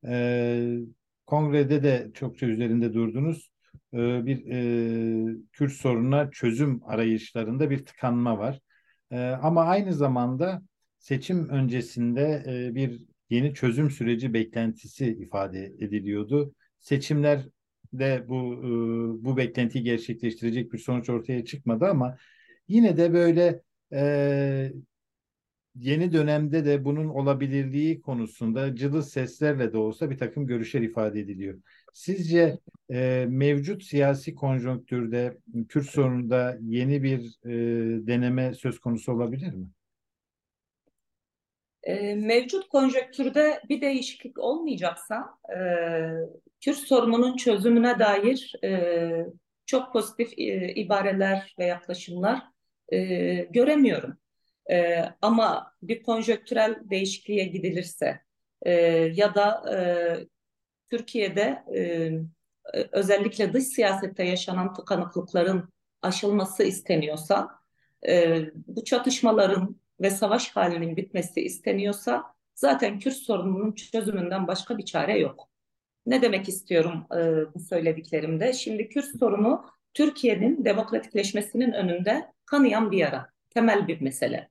E, kongrede de çokça üzerinde durdunuz. E, bir e, Kürt sorununa çözüm arayışlarında bir tıkanma var. E, ama aynı zamanda seçim öncesinde e, bir yeni çözüm süreci beklentisi ifade ediliyordu. Seçimler de bu e, bu beklentiyi gerçekleştirecek bir sonuç ortaya çıkmadı ama yine de böyle e, yeni dönemde de bunun olabilirliği konusunda cılız seslerle de olsa bir takım görüşler ifade ediliyor. Sizce e, mevcut siyasi konjonktürde Kürt sorununda yeni bir e, deneme söz konusu olabilir mi? E, mevcut konjonktürde bir değişiklik olmayacaksa e, Kürt sorununun çözümüne dair e, çok pozitif e, ibareler ve yaklaşımlar e, göremiyorum. E, ama bir konjöktürel değişikliğe gidilirse e, ya da e, Türkiye'de e, özellikle dış siyasette yaşanan tıkanıklıkların aşılması isteniyorsa, e, bu çatışmaların ve savaş halinin bitmesi isteniyorsa zaten Kürt sorununun çözümünden başka bir çare yok. Ne demek istiyorum e, bu söylediklerimde? Şimdi Kürt sorunu Türkiye'nin demokratikleşmesinin önünde kanayan bir yara, temel bir mesele.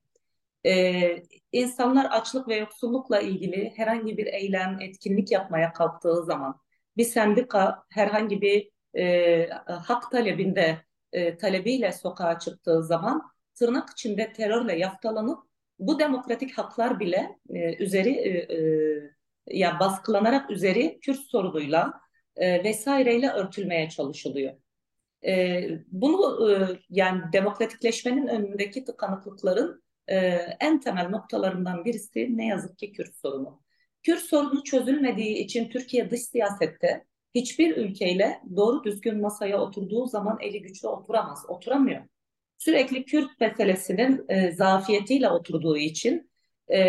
Ee, insanlar açlık ve yoksullukla ilgili herhangi bir eylem, etkinlik yapmaya kalktığı zaman bir sendika herhangi bir e, hak talebinde e, talebiyle sokağa çıktığı zaman tırnak içinde terörle yaftalanıp bu demokratik haklar bile e, üzeri e, e, ya baskılanarak üzeri Kürt sorunuyla e, vesaireyle örtülmeye çalışılıyor. E, bunu e, yani demokratikleşmenin önündeki tıkanıklıkların e, en temel noktalarından birisi ne yazık ki Kürt sorunu. Kürt sorunu çözülmediği için Türkiye dış siyasette hiçbir ülkeyle doğru düzgün masaya oturduğu zaman eli güçlü oturamaz, oturamıyor. Sürekli Kürt meselesinin e, zafiyetiyle oturduğu için e,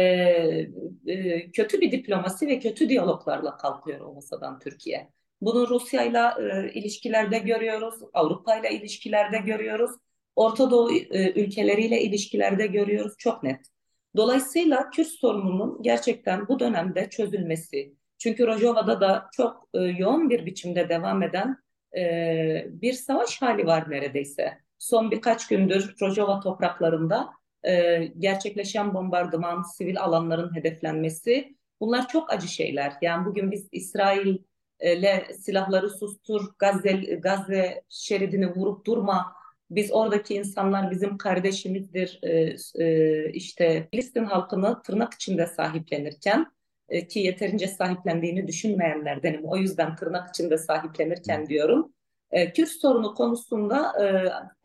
e, kötü bir diplomasi ve kötü diyaloglarla kalkıyor o masadan Türkiye. Bunu Rusya'yla e, ilişkilerde görüyoruz, Avrupa'yla ilişkilerde görüyoruz, Orta Doğu e, ülkeleriyle ilişkilerde görüyoruz çok net. Dolayısıyla Kürt sorununun gerçekten bu dönemde çözülmesi, çünkü Rojava'da da çok e, yoğun bir biçimde devam eden e, bir savaş hali var neredeyse. Son birkaç gündür Rojava topraklarında e, gerçekleşen bombardıman, sivil alanların hedeflenmesi bunlar çok acı şeyler. Yani bugün biz İsrail ile silahları sustur, Gazze, Gazze şeridini vurup durma biz oradaki insanlar bizim kardeşimizdir. E, e, işte Filistin halkını tırnak içinde sahiplenirken e, ki yeterince sahiplendiğini düşünmeyenlerdenim. O yüzden tırnak içinde sahiplenirken diyorum. E, Kürt sorunu konusunda e,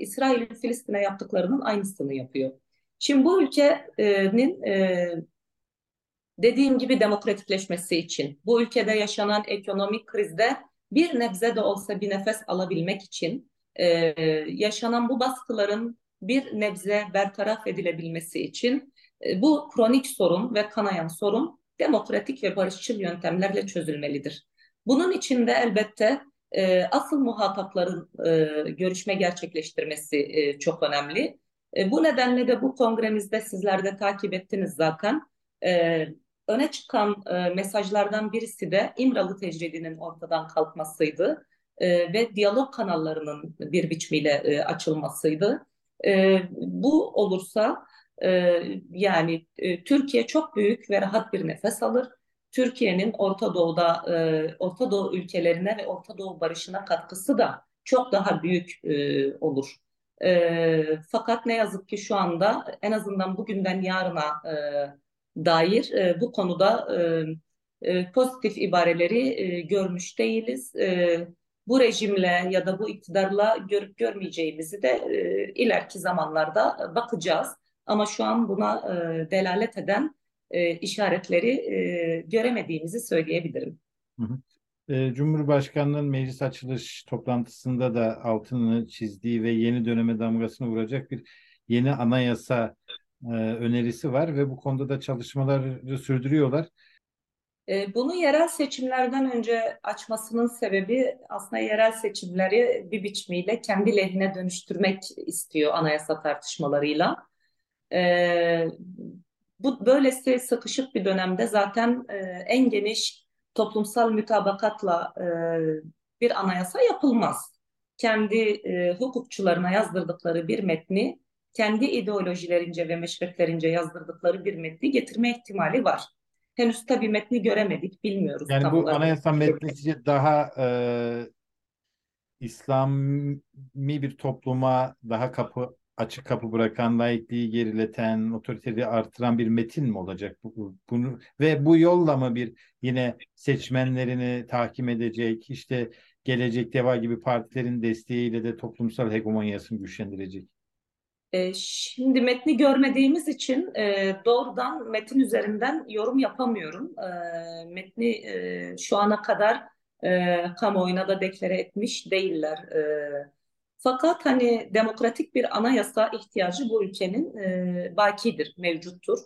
İsrail'in Filistin'e yaptıklarının aynısını yapıyor. Şimdi bu ülkenin e, dediğim gibi demokratikleşmesi için, bu ülkede yaşanan ekonomik krizde bir nebze de olsa bir nefes alabilmek için e, yaşanan bu baskıların bir nebze bertaraf edilebilmesi için e, bu kronik sorun ve kanayan sorun demokratik ve barışçıl yöntemlerle çözülmelidir. Bunun için de elbette e, asıl muhatapların e, görüşme gerçekleştirmesi e, çok önemli. E, bu nedenle de bu kongremizde sizler de takip ettiniz zaten. E, öne çıkan e, mesajlardan birisi de İmralı tecridinin ortadan kalkmasıydı e, ve diyalog kanallarının bir biçimiyle e, açılmasıydı. E, bu olursa e, yani e, Türkiye çok büyük ve rahat bir nefes alır. Türkiye'nin Orta Doğu'da e, Orta Doğu ülkelerine ve Orta Doğu barışına katkısı da çok daha büyük e, olur. E, fakat ne yazık ki şu anda en azından bugünden yarına e, dair e, bu konuda e, e, pozitif ibareleri e, görmüş değiliz. E, bu rejimle ya da bu iktidarla görüp görmeyeceğimizi de e, ileriki zamanlarda bakacağız. Ama şu an buna e, delalet eden e, işaretleri e, göremediğimizi söyleyebilirim. Hı hı. E, Cumhurbaşkanı'nın meclis açılış toplantısında da altını çizdiği ve yeni döneme damgasını vuracak bir yeni anayasa e, önerisi var ve bu konuda da çalışmaları sürdürüyorlar. Ee, bunu yerel seçimlerden önce açmasının sebebi aslında yerel seçimleri bir biçimiyle kendi lehine dönüştürmek istiyor anayasa tartışmalarıyla. Bu böylesi sıkışık bir dönemde zaten e, en geniş toplumsal mütabakatla e, bir anayasa yapılmaz. Kendi e, hukukçularına yazdırdıkları bir metni, kendi ideolojilerince ve meşreplerince yazdırdıkları bir metni getirme ihtimali var. Henüz tabii metni göremedik, bilmiyoruz. Yani tam bu olarak. anayasa metni sizce daha e, İslami bir topluma daha kapı açık kapı bırakan, laikliği gerileten, otoriteliği artıran bir metin mi olacak? Bu, bunu ve bu yolla mı bir yine seçmenlerini tahkim edecek, işte gelecek deva gibi partilerin desteğiyle de toplumsal hegemonyasını güçlendirecek? E, şimdi metni görmediğimiz için e, doğrudan metin üzerinden yorum yapamıyorum. E, metni e, şu ana kadar e, kamuoyuna da deklare etmiş değiller. E, fakat hani demokratik bir anayasa ihtiyacı bu ülkenin e, bakidir, mevcuttur.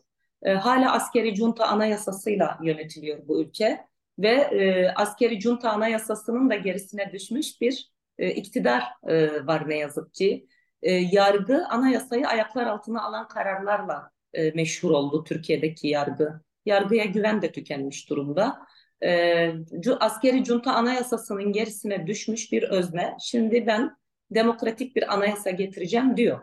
E, hala askeri junta anayasasıyla yönetiliyor bu ülke ve e, askeri junta anayasasının da gerisine düşmüş bir e, iktidar e, var ne yazık ki. E, yargı anayasayı ayaklar altına alan kararlarla e, meşhur oldu Türkiye'deki yargı. Yargıya güven de tükenmiş durumda. E, askeri junta anayasasının gerisine düşmüş bir özne. Şimdi ben demokratik bir anayasa getireceğim diyor.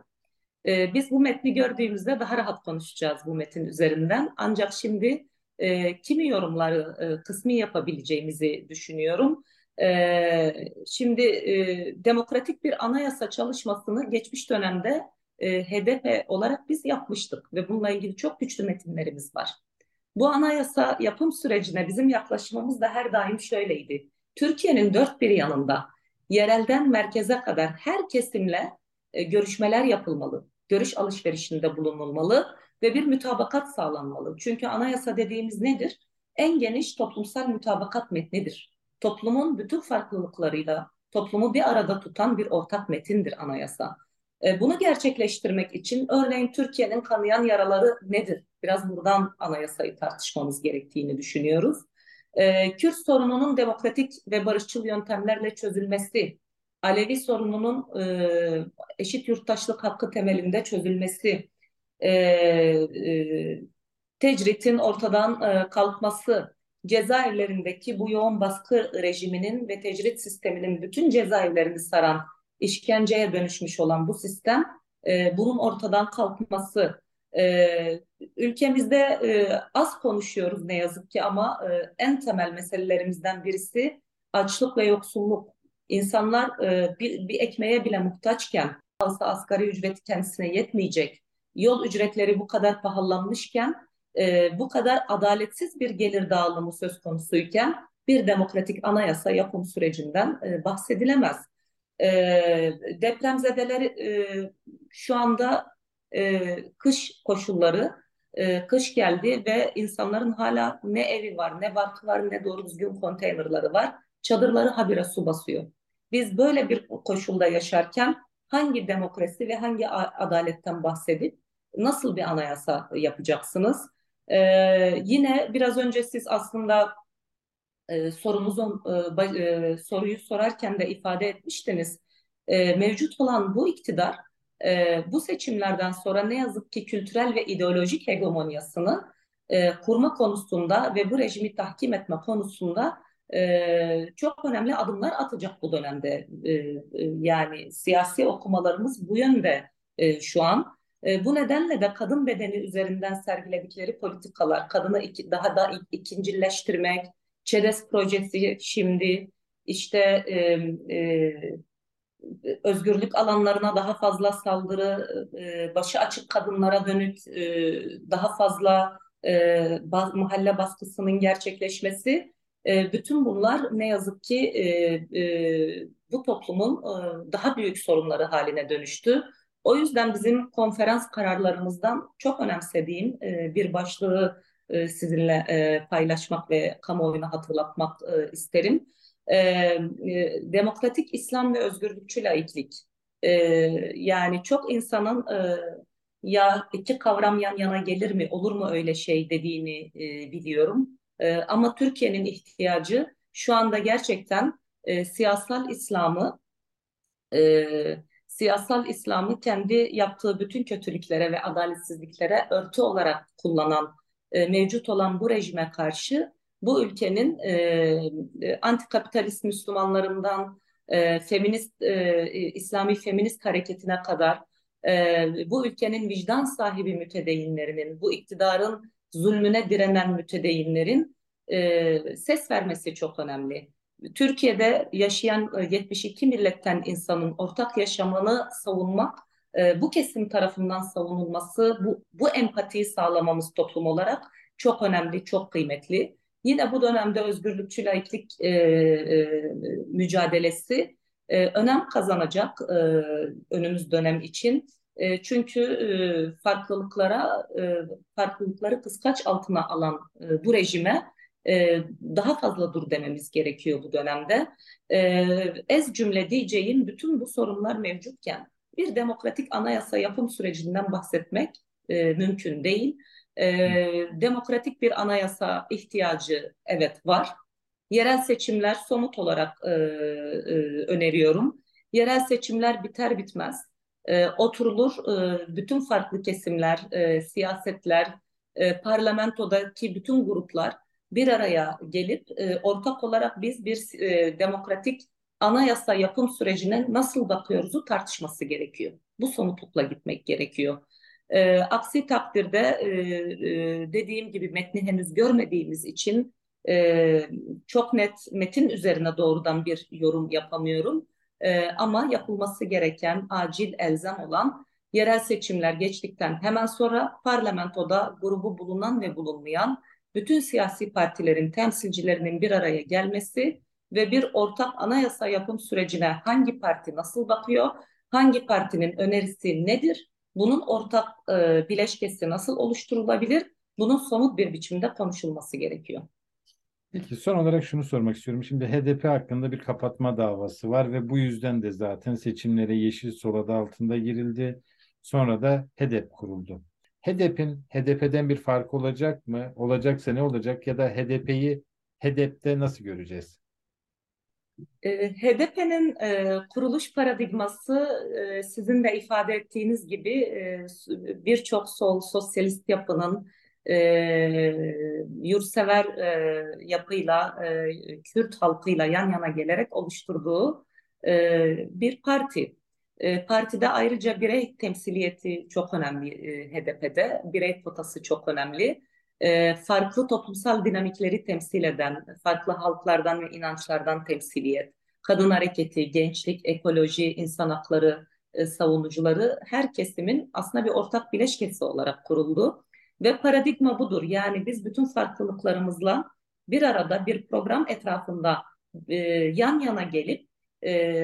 E, biz bu metni gördüğümüzde daha rahat konuşacağız bu metin üzerinden. Ancak şimdi e, kimi yorumları e, kısmi yapabileceğimizi düşünüyorum. E, şimdi e, demokratik bir anayasa çalışmasını geçmiş dönemde e, HDP olarak biz yapmıştık ve bununla ilgili çok güçlü metinlerimiz var. Bu anayasa yapım sürecine bizim yaklaşımımız da her daim şöyleydi. Türkiye'nin dört bir yanında yerelden merkeze kadar her kesimle e, görüşmeler yapılmalı, görüş alışverişinde bulunulmalı ve bir mütabakat sağlanmalı. Çünkü anayasa dediğimiz nedir? En geniş toplumsal mütabakat metnidir. Toplumun bütün farklılıklarıyla toplumu bir arada tutan bir ortak metindir anayasa. E, bunu gerçekleştirmek için örneğin Türkiye'nin kanayan yaraları nedir? Biraz buradan anayasayı tartışmamız gerektiğini düşünüyoruz. E, Kürt sorununun demokratik ve barışçıl yöntemlerle çözülmesi, Alevi sorununun e, eşit yurttaşlık hakkı temelinde çözülmesi, e, e, tecritin ortadan e, kalkması, cezaevlerindeki bu yoğun baskı rejiminin ve tecrit sisteminin bütün cezaevlerini saran, işkenceye dönüşmüş olan bu sistem, e, bunun ortadan kalkması, e, ülkemizde e, az konuşuyoruz ne yazık ki ama e, en temel meselelerimizden birisi açlık ve yoksulluk. İnsanlar e, bir, bir ekmeğe bile muhtaçken, alsa asgari ücreti kendisine yetmeyecek, yol ücretleri bu kadar pahalanmışken, e, bu kadar adaletsiz bir gelir dağılımı söz konusuyken bir demokratik anayasa yapım sürecinden e, bahsedilemez. E, depremzedeler e, şu anda e, kış koşulları, e, kış geldi ve insanların hala ne evi var, ne barkı var, ne doğru düzgün konteynerları var. Çadırları habire su basıyor. Biz böyle bir koşulda yaşarken hangi demokrasi ve hangi adaletten bahsedip nasıl bir anayasa yapacaksınız? Ee, yine biraz önce siz aslında e, sorumuzun e, e, soruyu sorarken de ifade etmiştiniz. E, mevcut olan bu iktidar e, bu seçimlerden sonra ne yazık ki kültürel ve ideolojik hegemonyasını e, kurma konusunda ve bu rejimi tahkim etme konusunda e, çok önemli adımlar atacak bu dönemde. E, e, yani siyasi okumalarımız bu yönde e, şu an. E, bu nedenle de kadın bedeni üzerinden sergiledikleri politikalar, kadını iki, daha da ikincileştirmek, ÇEDES projesi şimdi işte e, e, özgürlük alanlarına daha fazla saldırı, e, başı açık kadınlara dönük e, daha fazla e, mahalle baskısının gerçekleşmesi, bütün bunlar ne yazık ki bu toplumun daha büyük sorunları haline dönüştü. O yüzden bizim konferans kararlarımızdan çok önemsediğim bir başlığı sizinle paylaşmak ve kamuoyuna hatırlatmak isterim e, e, demokratik İslam ve özgürlükçü laiklik. E, yani çok insanın e, ya iki kavram yan yana gelir mi, olur mu öyle şey dediğini e, biliyorum. E, ama Türkiye'nin ihtiyacı şu anda gerçekten e, siyasal İslam'ı e, siyasal İslam'ı kendi yaptığı bütün kötülüklere ve adaletsizliklere örtü olarak kullanan e, mevcut olan bu rejime karşı bu ülkenin e, e, antikapitalist Müslümanlarından e, feminist e, İslami feminist hareketine kadar e, bu ülkenin vicdan sahibi mütedeyinlerinin, bu iktidarın zulmüne direnen mütedeyinlerin e, ses vermesi çok önemli. Türkiye'de yaşayan 72 e, milletten insanın ortak yaşamını savunmak e, bu kesim tarafından savunulması, bu, bu empatiyi sağlamamız toplum olarak çok önemli, çok kıymetli. Yine bu dönemde özgürlükçü laiklik e, e, mücadelesi e, önem kazanacak e, önümüz dönem için. E, çünkü e, farklılıklara, e, farklılıkları kıskaç altına alan e, bu rejime e, daha fazla dur dememiz gerekiyor bu dönemde. E, ez cümle diyeceğim bütün bu sorunlar mevcutken bir demokratik anayasa yapım sürecinden bahsetmek e, mümkün değil. E, demokratik bir anayasa ihtiyacı evet var. Yerel seçimler somut olarak e, e, öneriyorum. Yerel seçimler biter bitmez e, oturulur, e, bütün farklı kesimler, e, siyasetler, e, parlamentodaki bütün gruplar bir araya gelip e, ortak olarak biz bir e, demokratik anayasa yapım sürecine nasıl bakıyoruzu tartışması gerekiyor. Bu somutlukla gitmek gerekiyor. E, aksi takdirde e, e, dediğim gibi metni henüz görmediğimiz için e, çok net metin üzerine doğrudan bir yorum yapamıyorum. E, ama yapılması gereken acil elzem olan yerel seçimler geçtikten hemen sonra parlamentoda grubu bulunan ve bulunmayan bütün siyasi partilerin temsilcilerinin bir araya gelmesi ve bir ortak anayasa yapım sürecine hangi parti nasıl bakıyor, hangi partinin önerisi nedir, bunun ortak e, bileşkesi nasıl oluşturulabilir, bunun somut bir biçimde konuşulması gerekiyor. Peki son olarak şunu sormak istiyorum. Şimdi HDP hakkında bir kapatma davası var ve bu yüzden de zaten seçimlere Yeşil Sol adı altında girildi. Sonra da HDP kuruldu. HDP'in HDP'den bir fark olacak mı? Olacaksa ne olacak? Ya da HDP'yi HDP'de nasıl göreceğiz? Ee, HDP'nin e, kuruluş paradigması e, sizin de ifade ettiğiniz gibi e, birçok sol sosyalist yapının e, yurtsever e, yapıyla, e, Kürt halkıyla yan yana gelerek oluşturduğu e, bir parti. E, partide ayrıca birey temsiliyeti çok önemli e, HDP'de. Birey potası çok önemli. E, farklı toplumsal dinamikleri temsil eden, farklı halklardan ve inançlardan temsiliyet, kadın hareketi, gençlik, ekoloji, insan hakları e, savunucuları her kesimin aslında bir ortak bileşkesi olarak kuruldu. Ve paradigma budur. Yani biz bütün farklılıklarımızla bir arada bir program etrafında e, yan yana gelip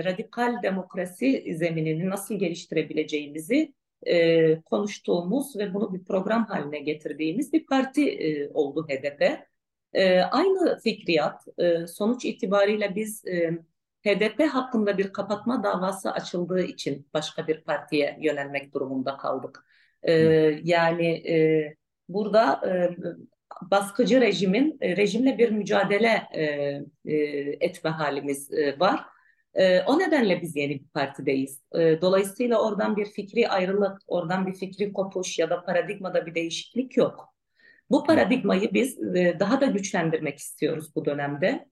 radikal demokrasi zeminini nasıl geliştirebileceğimizi e, konuştuğumuz ve bunu bir program haline getirdiğimiz bir parti e, oldu HDP. E, aynı fikriyat e, sonuç itibariyle biz e, HDP hakkında bir kapatma davası açıldığı için başka bir partiye yönelmek durumunda kaldık. E, yani e, burada e, baskıcı rejimin e, rejimle bir mücadele e, e, etme halimiz e, var. E, o nedenle biz yeni bir partideyiz. E, dolayısıyla oradan bir fikri ayrılık, oradan bir fikri kopuş ya da paradigmada bir değişiklik yok. Bu paradigmayı biz e, daha da güçlendirmek istiyoruz bu dönemde.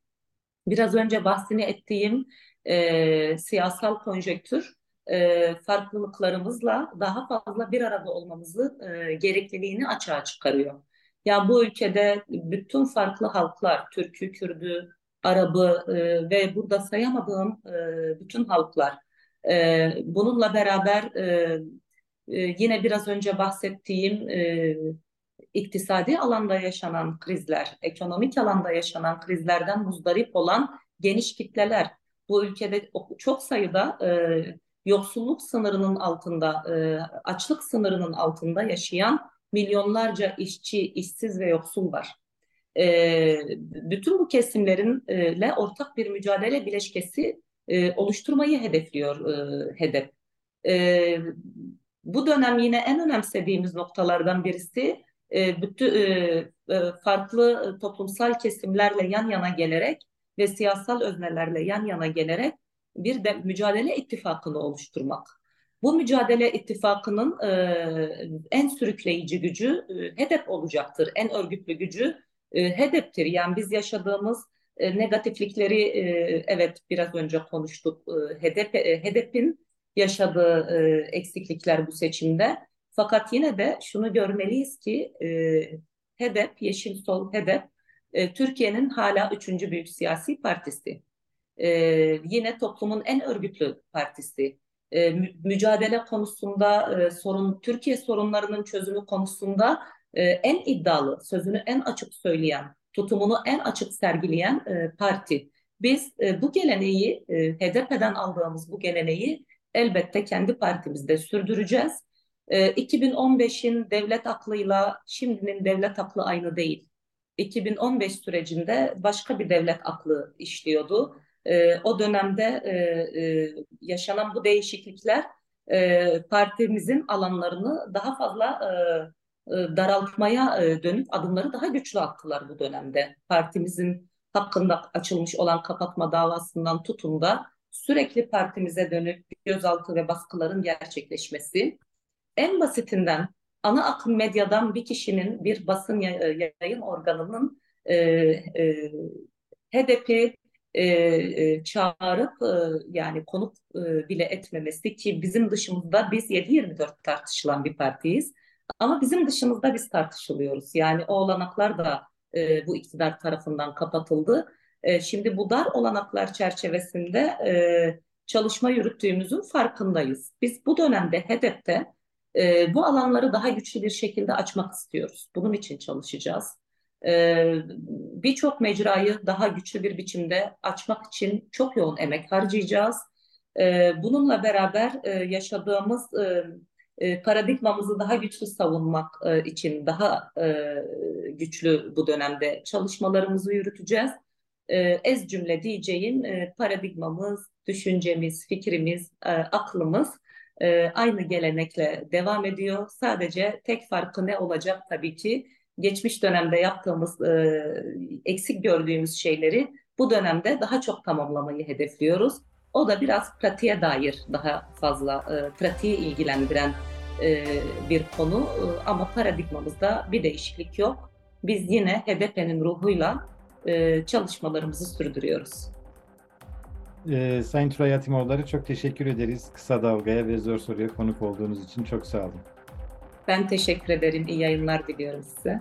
Biraz önce bahsini ettiğim e, siyasal konjektür e, farklılıklarımızla daha fazla bir arada olmamızı e, gerekliliğini açığa çıkarıyor. Ya bu ülkede bütün farklı halklar, Türk'ü, Kürd'ü, Arap'ı e, ve burada sayamadığım e, bütün halklar e, bununla beraber e, e, yine biraz önce bahsettiğim e, iktisadi alanda yaşanan krizler, ekonomik alanda yaşanan krizlerden muzdarip olan geniş kitleler. Bu ülkede çok sayıda e, yoksulluk sınırının altında, e, açlık sınırının altında yaşayan milyonlarca işçi, işsiz ve yoksul var. E, bütün bu kesimlerinle ortak bir mücadele bileşkesi e, oluşturmayı hedefliyor e, hedef. E, bu dönem yine en önemsediğimiz noktalardan birisi e, bütün e, e, farklı toplumsal kesimlerle yan yana gelerek ve siyasal öznelerle yan yana gelerek bir de mücadele ittifakını oluşturmak. Bu mücadele ittifakının e, en sürükleyici gücü e, HEDEP olacaktır. En örgütlü gücü e, HEDEP'tir. Yani biz yaşadığımız e, negatiflikleri e, evet biraz önce konuştuk. E, HEDEP, e, HEDEP'in yaşadığı e, eksiklikler bu seçimde. Fakat yine de şunu görmeliyiz ki e, HEDEP, Yeşil Sol HEDEP, e, Türkiye'nin hala üçüncü büyük siyasi partisi e, yine toplumun en örgütlü partisi. e, mücadele konusunda e, sorun Türkiye sorunlarının çözümü konusunda e, en iddialı, sözünü en açık söyleyen, tutumunu en açık sergileyen e, parti. Biz e, bu geleneği HDP'den aldığımız bu geleneği elbette kendi partimizde sürdüreceğiz. E, 2015'in devlet aklıyla şimdinin devlet aklı aynı değil. 2015 sürecinde başka bir devlet aklı işliyordu. O dönemde yaşanan bu değişiklikler partimizin alanlarını daha fazla daraltmaya e, dönük adımları daha güçlü attılar bu dönemde. Partimizin hakkında açılmış olan kapatma davasından tutun da sürekli partimize dönük gözaltı ve baskıların gerçekleşmesi. En basitinden ana akım medyadan bir kişinin bir basın yayın organının e, e, HDP e, e, çağırıp e, yani konuk e, bile etmemesi ki bizim dışımızda biz 7-24 tartışılan bir partiyiz. Ama bizim dışımızda biz tartışılıyoruz. Yani o olanaklar da e, bu iktidar tarafından kapatıldı. E, şimdi bu dar olanaklar çerçevesinde e, çalışma yürüttüğümüzün farkındayız. Biz bu dönemde HEDEP'te e, bu alanları daha güçlü bir şekilde açmak istiyoruz. Bunun için çalışacağız. E, Birçok mecrayı daha güçlü bir biçimde açmak için çok yoğun emek harcayacağız. E, bununla beraber e, yaşadığımız e, e, paradigmamızı daha güçlü savunmak e, için daha e, güçlü bu dönemde çalışmalarımızı yürüteceğiz. E, ez cümle diyeceğim paradigmamız, düşüncemiz, fikrimiz, aklımız aynı gelenekle devam ediyor. Sadece tek farkı ne olacak tabii ki geçmiş dönemde yaptığımız eksik gördüğümüz şeyleri bu dönemde daha çok tamamlamayı hedefliyoruz. O da biraz pratiğe dair daha fazla e, pratiği ilgilendiren e, bir konu e, ama paradigmamızda bir değişiklik yok. Biz yine HDP'nin ruhuyla e, çalışmalarımızı sürdürüyoruz. E, Sayın Turay Atimoğulları çok teşekkür ederiz. Kısa Dalga'ya ve Zor Soru'ya konuk olduğunuz için çok sağ olun. Ben teşekkür ederim. İyi yayınlar diliyorum size.